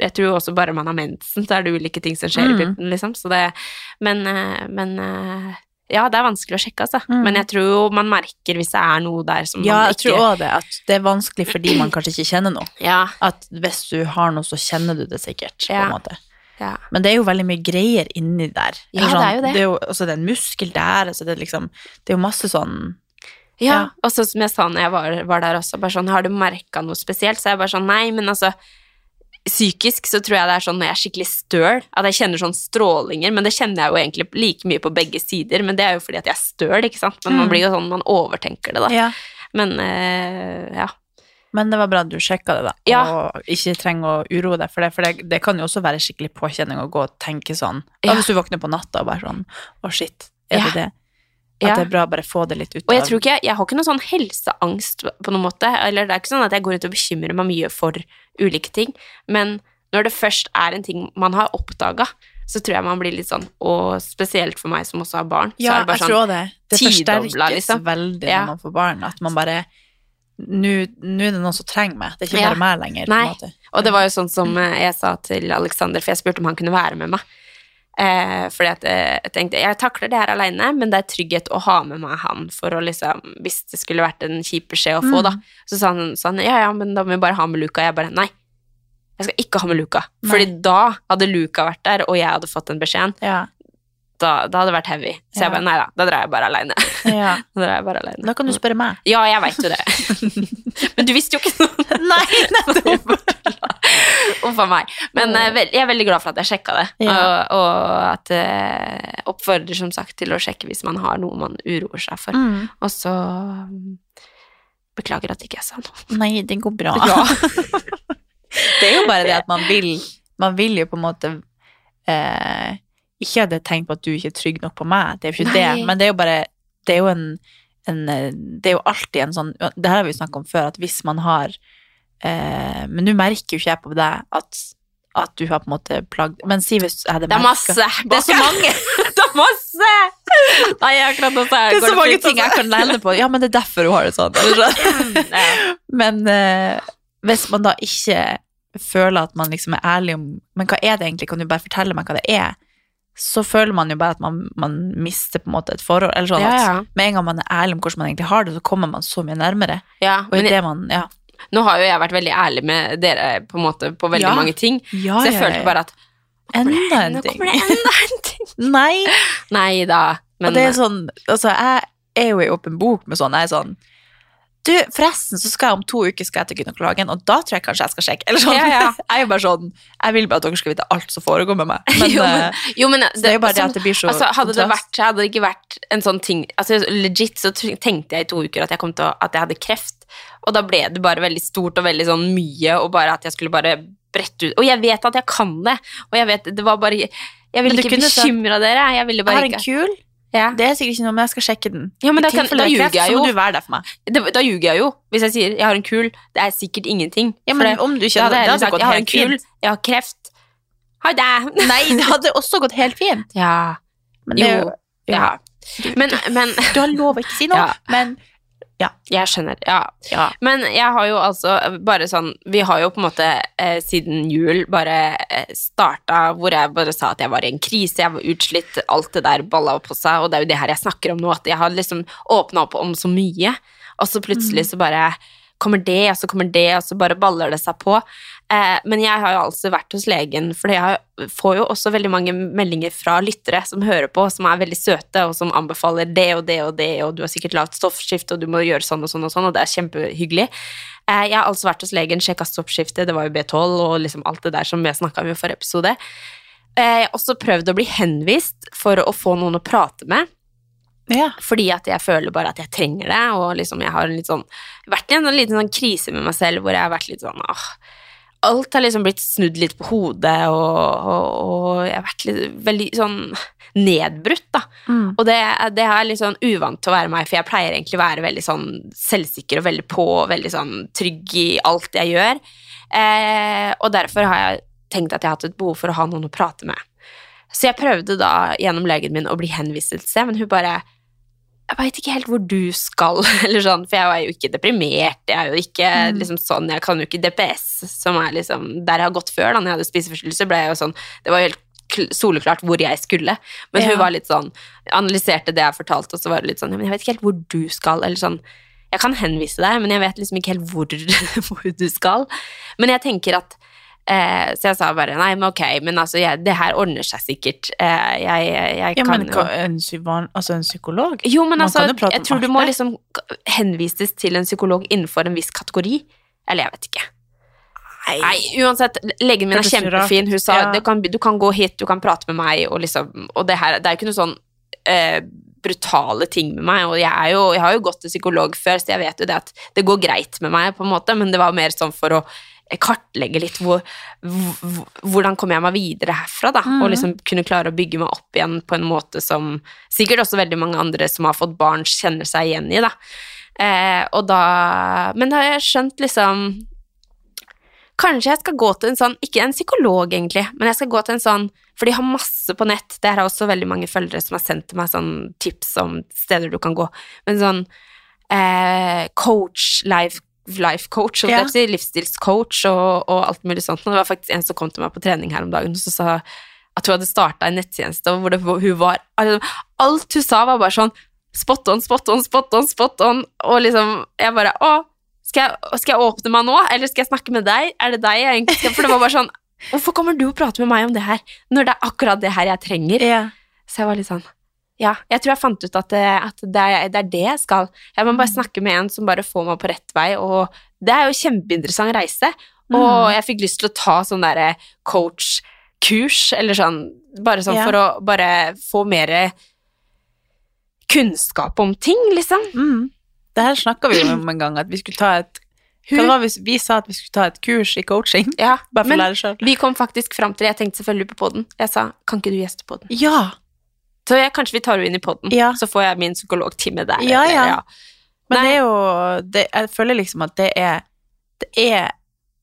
jeg tror også bare man har mensen, så er det ulike ting som skjer i Mm. puppen, liksom. Så det Men, eh, men eh, ja, det er vanskelig å sjekke, altså. Mm. Men jeg tror jo man merker hvis det er noe der som Ja, man jeg tror òg det. At det er vanskelig fordi man kanskje ikke kjenner noe. Ja. At hvis du har noe, så kjenner du det sikkert. på en måte. ja. Men det er jo veldig mye greier inni der. Ja, sånn, det er jo det. Det er jo altså, det er en muskel der, altså det er liksom Det er jo masse sånn Ja, Ja. og så som jeg sa når jeg var, var der også, bare sånn, har du merka noe spesielt? Så jeg bare sånn, nei, men altså Psykisk så tror jeg det er sånn når jeg er skikkelig støl, at jeg kjenner sånn strålinger, men det kjenner jeg jo egentlig like mye på begge sider, men det er jo fordi at jeg er støl, ikke sant? Men man Mm. blir jo sånn, man overtenker det, da. Ja. Men eh, ja. Men det var bra at du sjekka det, da, Ja. og ikke trenger å uroe deg for det. For det, det kan jo også være skikkelig påkjenning å gå og tenke sånn. Ja. Hvis du våkner på natta og bare sånn Å, shit, er Ja. det det? At Ja. det er bra å bare få det litt ut Og jeg av tror ikke, jeg har ikke noe sånn helseangst på noen måte, eller det er ikke sånn at jeg går rundt og bekymrer meg mye for ulike ting, men når det først er en ting man har oppdaga, så tror jeg man blir litt sånn, og spesielt for meg som også har barn, så Ja, er det bare jeg sånn tror det. Det forsterkes liksom. veldig Ja. når man får barn. At man bare Nå er det noen som trenger meg. Det er ikke Ja. bare meg lenger. på Nei. Og det var jo sånn som eh, jeg sa til Alexander, for jeg spurte om han kunne være med meg. Eh, fordi at eh, jeg tenkte jeg takler det her aleine, men det er trygghet å ha med meg han for å liksom Hvis det skulle vært en kjip beskjed å få, da. Så sa han, sånn ja ja, men da må vi bare ha med Luca. Jeg bare nei. Jeg skal ikke ha med Luca. Fordi da hadde Luca vært der, og jeg hadde fått den beskjeden. Ja. Da, da hadde det vært heavy. Så Ja. jeg bare nei da, da drar jeg bare aleine. ja. Da drar jeg bare alene. Da kan du spørre meg. Ja, jeg veit jo det. men du visste jo ikke noe. Nei, nettopp! Uff a meg. Men eh, jeg er veldig glad for at jeg sjekka det, Ja. og, og at jeg oppfordrer som sagt til å sjekke hvis man har noe man uroer seg for. Mm. Og så mm, Beklager at ikke jeg sa noe. Nei, det går bra. Ja. det er jo bare det at man vil Man vil jo på en måte eh, Ikke hadde tenkt på at du ikke er trygg nok på meg, det er jo ikke Nei. det, men det er jo bare Det er jo en, en eh, Det er jo alltid en sånn Det her har vi jo snakket om før, at hvis man har eh, Men nå merker jo ikke jeg på deg at at du har på en måte plagd Men si hvis jeg hadde Det er masse! Det er så mange! det er masse! Nei, nå så er Det er så mange ting jeg kan lene på. Ja, men det er derfor hun har det sånn. Eller sånn. Men eh, hvis man da ikke føler at man liksom er ærlig om Men hva er det egentlig, kan du bare fortelle meg hva det er? Så føler man jo bare at man, man mister på en måte et forhold. Eller sånn Ja, at med en gang man er ærlig om hvordan man egentlig har det, så kommer man så mye nærmere. Ja, Og i det man Ja. nå har jo jeg vært veldig ærlig med dere på en måte på veldig Ja. mange ting, Ja, så jeg følte bare at Enda en nå kommer det enda en ting. Nei! Nei da. Men og det er sånn Altså, jeg er jo i åpen bok med sånn, jeg er sånn du, forresten så skal jeg om to uker skal jeg til gynekologen, og da tror jeg kanskje jeg skal sjekke. Eller sånn. Ja, ja. Jeg er jo bare sånn, jeg vil bare at dere skal vite alt som foregår med meg. Men, jo, eh, men, jo, men det, det er jo bare det at det blir så altså, hadde, det vært, hadde det ikke vært en sånn ting altså, Legit så tenkte jeg i to uker at jeg, å, at jeg hadde kreft, og da ble det bare veldig stort og veldig sånn mye, og bare at jeg skulle bare brette ut Og jeg vet at jeg kan det, og jeg vet Det var bare Jeg ville ikke bekymre dere. Jeg ville Jeg bare har en ikke kul, ja. det er sikkert ikke noe, men jeg skal sjekke den. Ja, men I da kan- da er ljuger jeg Så må jo. du være der for meg. det, Da ljuger jeg jo, hvis jeg sier jeg har en kul. Det er sikkert ingenting. Ja, men om du ikke da hadde hadde sagt jeg har en kul, fint. jeg har kreft. Ha det! Nei, det hadde også gått helt fint. Ja. Men det Jo. ja. Ja. Men, men Du har lov å ikke si noe, Ja. men Ja. Jeg skjønner, ja. Ja. Men jeg har jo altså bare sånn Vi har jo på en måte eh, siden jul bare eh, starta hvor jeg bare sa at jeg var i en krise, jeg var utslitt, alt det der balla på seg, og det er jo det her jeg snakker om nå, at jeg har liksom åpna opp om så mye, og så plutselig så bare kommer det, og så kommer det, og så bare baller det seg på. Eh, men jeg har jo altså vært hos legen, for jeg får jo også veldig mange meldinger fra lyttere som hører på, som er veldig søte, og som anbefaler det og det og det, og du har sikkert lavt stoffskifte, og du må gjøre sånn og sånn og sånn, og det er kjempehyggelig. Eh, jeg har altså vært hos legen, sjekka stoffskiftet, det var jo B12 og liksom alt det der som vi snakka om i forrige episode. Eh, Jeg har også prøvd å bli henvist for å få noen å prate med. Ja. Fordi at jeg føler bare at jeg trenger det, og liksom jeg har sånn, vært i en liten sånn krise med meg selv hvor jeg har vært litt sånn åh, Alt har liksom blitt snudd litt på hodet, og, og, og jeg har vært litt veldig sånn nedbrutt, da. Mm. Og det, det er litt sånn uvant til å være meg, for jeg pleier egentlig å være veldig sånn selvsikker og veldig på, og veldig sånn trygg i alt jeg gjør. Eh, og derfor har jeg tenkt at jeg har hatt et behov for å ha noen å prate med. Så jeg prøvde da gjennom legen min å bli henvist et sted, men hun bare Jeg veit ikke helt hvor du skal, eller sånn, for jeg er jo ikke deprimert, jeg er jo ikke liksom sånn, jeg kan jo ikke DPS, som er liksom Der jeg har gått før, da når jeg hadde spiseforstyrrelse, ble jeg jo sånn Det var jo helt soleklart hvor jeg skulle, men hun var litt sånn Analyserte det jeg fortalte, og så var det litt sånn ja, Men jeg vet ikke helt hvor du skal, eller sånn jeg kan henvise deg, men jeg vet liksom ikke helt hvor, hvor du skal. Men jeg tenker at eh, Så jeg sa bare nei, men ok, men altså, jeg, det her ordner seg sikkert. Eh, jeg, jeg, ja, kan men jo en, psyvan- altså en psykolog? Jo, men Man altså, jeg tror du må liksom henvises til en psykolog innenfor en viss kategori. Eller jeg vet ikke. Nei, uansett, legen min er kjempefin. Hun sa Ja. du, kan, du kan gå hit, du kan prate med meg, og liksom Og det her Det er jo ikke noe sånn eh, brutale ting med meg, og jeg, jo, jeg har jo gått til psykolog før, så jeg vet jo det at det går greit med meg, på en måte, men det var mer sånn for å kartlegge litt hvor, hvor, hvordan kommer jeg meg videre herfra, da, og liksom kunne klare å bygge meg opp igjen på en måte som sikkert også veldig mange andre som har fått barn, kjenner seg igjen i, da. Eh, og da Men da har jeg skjønt liksom Kanskje jeg skal gå til en sånn, ikke en psykolog egentlig, men jeg skal gå til en sånn, for de har masse på nett, det er også veldig mange følgere som har sendt til meg sånn tips om steder du kan gå, men sånn eh, coach, life, life coach, Ja. si, livsstilscoach og, og alt mulig sånt, og det var faktisk en som kom til meg på trening her om dagen, og så sa at hun hadde startet en nettjeneste, hvor det, hun var, altså, alt hun sa var bare sånn, spot on, spot on, spot on, spot on, og liksom, jeg bare, å, skal jeg, skal jeg åpne meg nå, eller skal jeg snakke med deg? Er det deg jeg egentlig skal For det var bare sånn Hvorfor kommer du og prater med meg om det her, når det er akkurat det her jeg trenger? Ja. Så jeg var litt sånn Ja, jeg tror jeg fant ut at det, at det, er, det er det jeg skal. Jeg må bare snakke med en som bare får meg på rett vei, og det er jo kjempeinteressant reise. Og jeg fikk lyst til å ta sånn derre coach-kurs, eller sånn, bare sånn Ja. for å bare få mer kunnskap om ting, liksom. Mm. Det her snakka vi om en gang, at vi skulle ta et hvis vi sa at vi skulle ta et kurs i coaching? Ja, Bare for men å lære sjøl. vi kom faktisk fram til Jeg tenkte selvfølgelig på podden. Jeg sa kan ikke du gjeste poden'? Ja. Så jeg, kanskje vi tar henne inn i podden, Ja. så får jeg min psykologtime der. Ja, eller- ja. Men Nei. det er jo det, Jeg føler liksom at det er Det er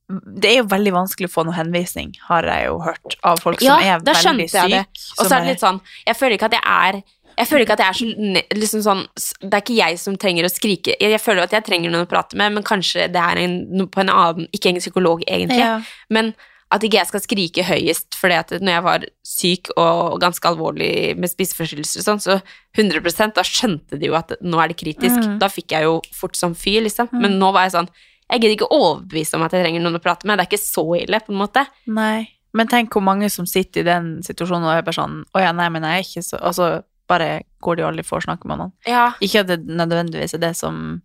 det er jo veldig vanskelig å få noen henvisning, har jeg jo hørt, av folk Ja, som er da skjønte veldig jeg det. syke. Og så er det litt sånn Jeg føler ikke at jeg er jeg føler ikke at jeg er så liksom sånn Det er ikke jeg som trenger å skrike. Jeg føler at jeg trenger noen å prate med, men kanskje det er en, på en annen Ikke en psykolog, egentlig. Ja. Men at ikke jeg skal skrike høyest, fordi at når jeg var syk og ganske alvorlig med spiseforstyrrelser og sånn, så 100% da skjønte de jo at nå er det kritisk. Mm. Da fikk jeg jo fort som fy, liksom. Men nå var jeg sånn Jeg gidder ikke overbevise om at jeg trenger noen å prate med. Det er ikke så ille, på en måte. Nei. Men tenk hvor mange som sitter i den situasjonen og er bare sånn Å ja, nei, men jeg er ikke så Altså, bare går de aldri for å snakke med noen. Ja. Ikke at det nødvendigvis er det som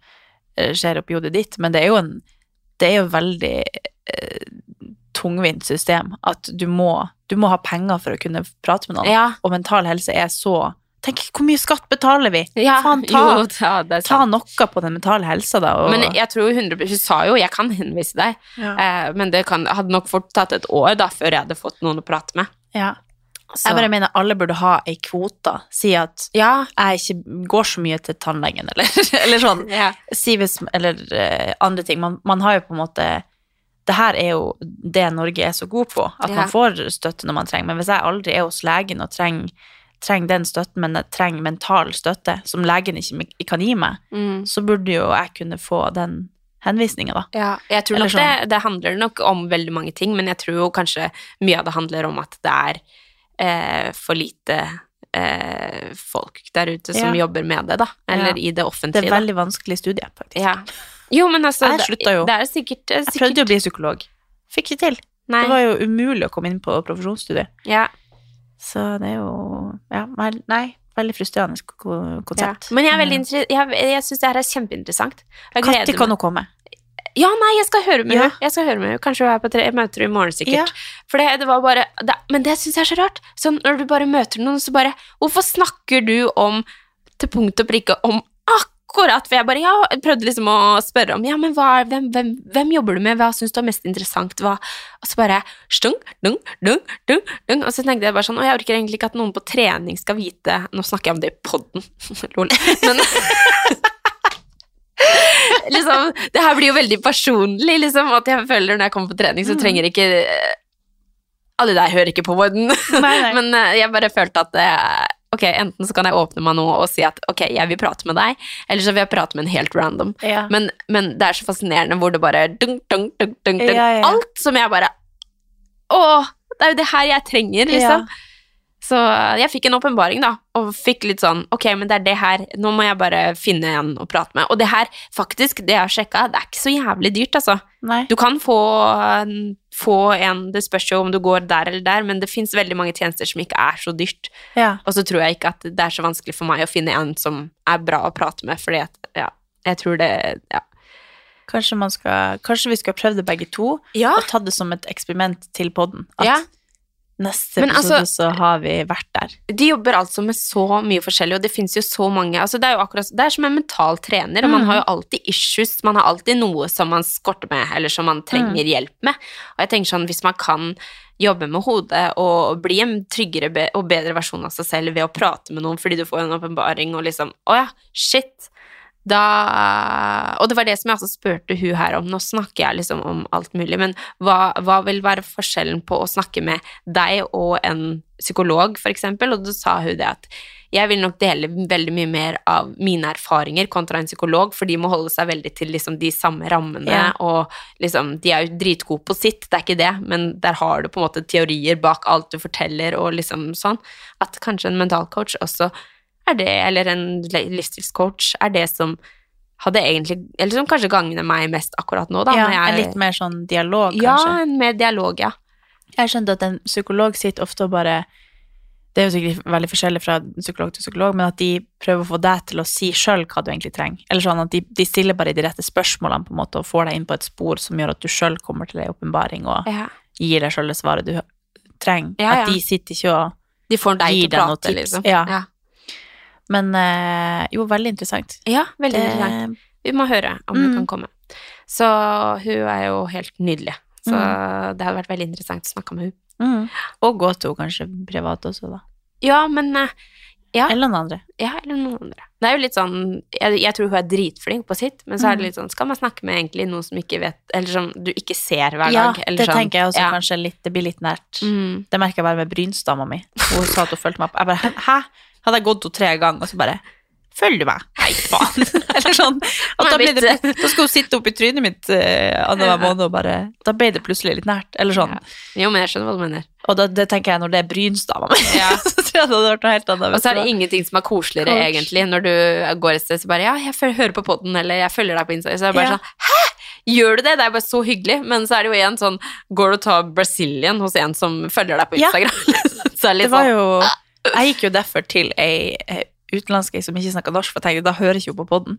eh, skjer oppi hodet ditt, men det er jo en Det er jo veldig eh, tungvint system at du må, du må ha penger for å kunne prate med noen, Ja. og mental helse er så Tenk, hvor mye skatt betaler vi? ja. Faen, ta, Jo, ta, ta noe på den mentale helsa, da. Og, Men jeg tror 100 Hun sa jo 'jeg kan henvise deg', ja. eh, men det kan, hadde nok fort tatt et år da før jeg hadde fått noen å prate med. ja. Så, Jeg bare mener alle burde ha ei kvote. Si at ja, jeg ikke går så mye til tannlegen, eller, eller sånn. ja. Si hvis, eller uh, andre ting. Man, man har jo på en måte Det her er jo det Norge er så god på, at Ja. man får støtte når man trenger. Men hvis jeg aldri er hos legen og trenger trenger den støtten, men jeg trenger mental støtte, som legen ikke kan gi meg, Mm. så burde jo jeg kunne få den henvisninga, da. Ja, jeg tror nok nok det, det handler nok om veldig mange ting, men jeg tror kanskje mye av det handler om at det er eh, for lite eh, folk der ute som Ja. jobber med det, da. Eller i det offentlige. Det er veldig vanskelig studie, faktisk. Ja. Jo, men altså Jeg slutta jo. Det er sikkert, det er Jeg prøvde jo å bli psykolog. Fikk ikke til. Nei. Det var jo umulig å komme inn på profesjonsstudiet. ja, Så det er jo Ja, nei, veldig frustrerende konsept. ja. Men jeg veldig inter- jeg, jeg syns det her er kjempeinteressant. Når kan jo komme? Ja, nei, jeg skal høre med Ja. henne. Jeg skal høre med henne. Kanskje hun er på tre, jeg møter i morgen, sikkert. Ja. For det, det var bare det, Men det syns jeg er så rart. Sånn når du bare møter noen, så bare Hvorfor snakker du om til punkt og prikke om akkurat For jeg bare Ja, jeg prøvde liksom å spørre om Ja, men hva, hvem, hvem, hvem jobber du med? Hva syns du er mest interessant? Hva Og så bare stung, dung, dung, dung, dung. Og så tenkte jeg bare sånn og jeg orker egentlig ikke at noen på trening skal vite Nå snakker jeg om det i podden, lol. Men liksom, det her blir jo veldig personlig, liksom, at jeg føler når jeg kommer på trening, så trenger ikke Alle der hører ikke på nei. Men eh, jeg bare følte at eh, ok, enten så kan jeg åpne meg nå og si at ok, jeg vil prate med deg, eller så vil jeg prate med en helt random. Ja. Men, men det er så fascinerende hvor det bare dunk, dunk, dunk, dunk, dunk. Ja. Alt som jeg bare Å, det er jo det her jeg trenger, liksom. Så jeg fikk en åpenbaring, da, og fikk litt sånn Ok, men det er det her, nå må jeg bare finne en å prate med. Og det her, faktisk, det jeg har sjekka, det er ikke så jævlig dyrt, altså. Nei. Du kan få, få en Det spørs jo om du går der eller der, men det fins veldig mange tjenester som ikke er så dyrt. Ja. Og så tror jeg ikke at det er så vanskelig for meg å finne en som er bra å prate med, fordi at Ja, jeg tror det Ja. Kanskje, man skal, kanskje vi skal prøve det begge to, Ja. og ta det som et eksperiment til podden. At Ja. Neste Men episode altså- så har vi vært der. De jobber altså med så mye forskjellig, og det fins jo så mange altså Det er jo akkurat Det er som en mental trener, og man har jo alltid issues, man har alltid noe som man skorter med, eller som man trenger hjelp med. Og jeg tenker sånn, hvis man kan jobbe med hodet og bli en tryggere og bedre versjon av seg selv ved å prate med noen fordi du får en åpenbaring og liksom Å ja, shit. Da Og det var det som jeg også spurte hun her om. Nå snakker jeg liksom om alt mulig, men hva, hva vil være forskjellen på å snakke med deg og en psykolog, eksempel? Og da sa hun det at jeg vil nok dele veldig mye mer av mine erfaringer kontra en psykolog, for de må holde seg veldig til liksom de samme rammene, Ja. og liksom De er jo dritgode på sitt, det er ikke det, men der har du på en måte teorier bak alt du forteller, og liksom sånn. At kanskje en mentalcoach også er det, eller en livsstilscoach, er det som hadde egentlig Eller som kanskje gagner meg mest akkurat nå, da. Ja, jeg, litt mer sånn dialog, Ja, kanskje. en mer dialog, ja. Jeg skjønte at en psykolog sitter ofte og bare Det er jo sikkert veldig forskjellig fra psykolog til psykolog, men at de prøver å få deg til å si sjøl hva du egentlig trenger. Eller sånn at de, de stiller bare de rette spørsmålene på en måte og får deg inn på et spor som gjør at du sjøl kommer til ei åpenbaring og ja. gir deg sjøl det svaret du trenger. Ja, ja. At de sitter ikke og De får deg Gir til å deg noe tips. liksom. Ja. Ja. Men eh, jo, veldig interessant. Ja, veldig Det- interessant. Vi må høre om hun Mm. kan komme. Så hun er jo helt nydelig. Så det hadde vært veldig interessant å snakke med hun. Mm. Og gå henne kanskje privat også, da. Ja, men eh, Ja. Eller noen andre. Ja, eller noen andre. Det er jo litt sånn Jeg, jeg tror hun er dritflink på sitt, men så er det litt sånn Skal man snakke med egentlig noen som ikke vet Eller som du ikke ser hver Ja, dag? Eller det sånn. tenker jeg også ja. kanskje litt Det blir litt nært. Mm. Det merker jeg bare med brynsdama mi. Hun sa at hun fulgte meg opp. Jeg bare Hæ? Hadde jeg gått henne tre ganger, og så bare Følger du meg? Nei, faen. Eller sånn. At da, ble det, da skal hun sitte oppi trynet mitt uh, annenhver måned, og bare Da ble det plutselig litt nært. Eller sånn. Jo, men jeg skjønner hva du mener. Og da, det tenker jeg når det er brynsdama mi. Ja. så tror jeg det hadde vært noe helt annet. Og så er det ingenting som er koseligere, Kors. egentlig, når du går et sted så bare Ja, jeg hører på podden, eller jeg følger deg på Insta. Så er det bare Ja. sånn Hæ? Gjør du det? Det er bare så hyggelig. Men så er det jo igjen sånn Går du og tar Brazilian hos en som følger deg på Ja. Så er det Det var sånn jo Jeg gikk jo derfor til ei utenlandske utenlandsk som ikke snakker norsk, for jeg tenkte da hører ikke hun på podden.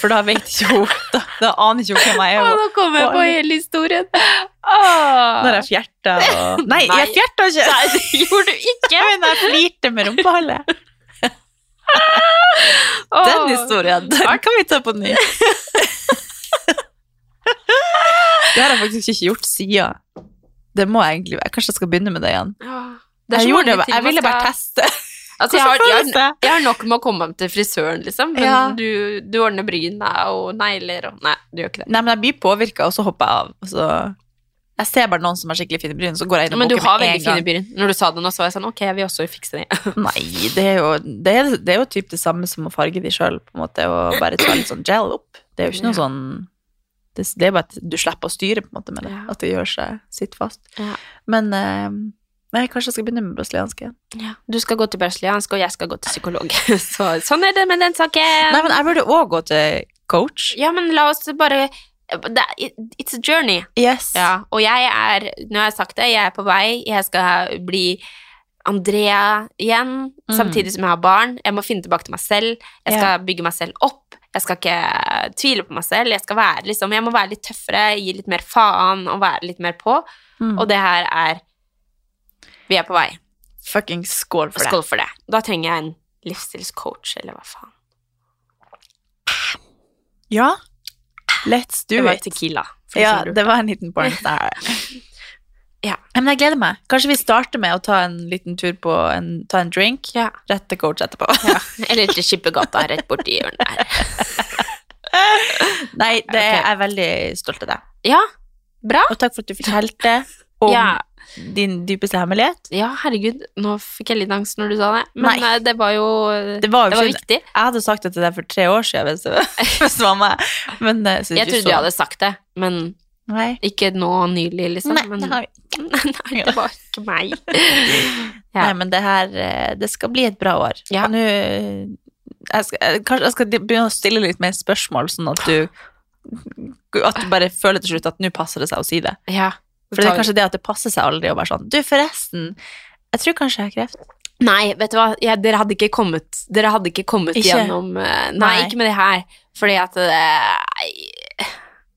For da vet ikke hun Da, da aner ikke hun hvem jeg er. Og- nå kommer jeg på hele historien. Åh. Når jeg fjerta og Nei, Nei. jeg fjerta ikke! Nei, det gjorde du ikke. Men jeg flirte med rumpehallet. Den historien, den kan vi ta på ny. Det har jeg faktisk ikke gjort siden. Det må jeg egentlig Kanskje jeg skal begynne med det igjen. Det er så Jeg, mange det, ting jeg ville bare teste. Altså, jeg, har, jeg, har, jeg har nok med å komme til frisøren, liksom. Men Ja. du, du ordner bryn og negler og Nei, du gjør ikke det. Nei, men jeg blir påvirka, og så hopper jeg av. Så Jeg ser bare noen som har skikkelig fine bryn, så går jeg inn og Men du har veldig fine bryn. Når du sa det nå, så var jeg sånn Ok, jeg vil også fikse det. Nei, det er jo, det er, det er jo typ det samme som å farge de sjøl, på en måte, og bare ta litt sånn gel opp. Det er jo ikke noe sånn det, det er bare at du slipper å styre på en måte med det, Ja. at det gjør seg sitt fast. Ja. Men eh, nei, kanskje jeg skal begynne med brasiliansk igjen. Ja. Du skal gå til brasiliansk, og jeg skal gå til psykolog. Så sånn er det med den saken. Nei, men jeg burde òg gå til coach. Ja, men la oss bare It's a journey. Yes. Ja, og jeg er Nå har jeg sagt det, jeg er på vei. Jeg skal bli Andrea igjen, Mm. samtidig som jeg har barn. Jeg må finne tilbake til meg selv. Jeg skal skal bygge meg selv opp. Jeg skal ikke tvile på meg selv. Jeg, være, liksom, jeg må være litt tøffere, gi litt mer faen og være litt mer på. Mm. Og det her er Vi er på vei. Fucking skål for det. Skål for det. Da trenger jeg en livsstilscoach, eller hva faen. Ja. Let's do it. Det var tequila. Ja, det var en liten point der. Ja. Men jeg gleder meg. Kanskje vi starter med å ta en liten tur på en, ta en drink, Ja. rett til coach etterpå. ja. Eller til Skippergata, rett borti hjørnet her. Nei, det er jeg er veldig stolt av deg. Ja, bra. Og takk for at du fortalte om Ja. Din dypeste hemmelighet. Ja, herregud, nå fikk jeg litt angst når du sa det. Men Nei. eh, det var jo Det var jo det var viktig. Jeg hadde sagt det til deg for tre år siden hvis hvis meg. Men, eh, så Jeg trodde så- jeg hadde sagt det, men Nei. ikke nå nylig, liksom. Nei, men, det har vi Nei, det var ikke meg. Ja. Nei, men det her eh, Det skal bli et bra år. Ja. Nå jeg skal, Kanskje jeg skal begynne å stille litt mer spørsmål, sånn at du At du bare føler til slutt at nå passer det seg å si det. Ja. For det er kanskje det at det passer seg aldri å være sånn Du, forresten, jeg tror kanskje jeg har kreft. Nei, vet du hva, ja, dere hadde ikke kommet Dere hadde ikke kommet Ikke? gjennom eh, nei, Nei. ikke med det her. Fordi at eh,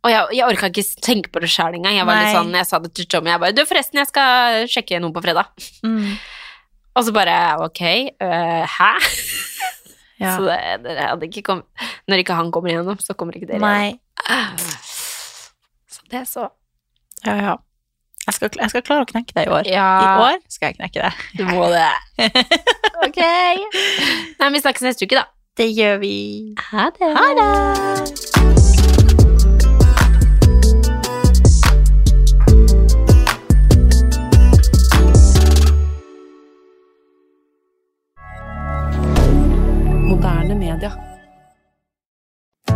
Og jeg, jeg orka ikke tenke på det sjøl engang. Jeg var litt sånn, jeg sa det til Tommy, jeg bare Du, forresten, jeg skal sjekke noe på fredag. Mm. Og så bare ok, øh, hæ? Ja. Så det, dere hadde ikke kommet Når ikke han kommer gjennom, så kommer ikke dere Nei. igjennom. Så det så Ja, ja. Jeg skal, jeg skal klare å knekke deg i år. Ja. I år skal jeg knekke deg. Du må det. ok. Nei, vi snakkes neste uke, da. Det gjør vi. Ha det. Ha det. Moderne media.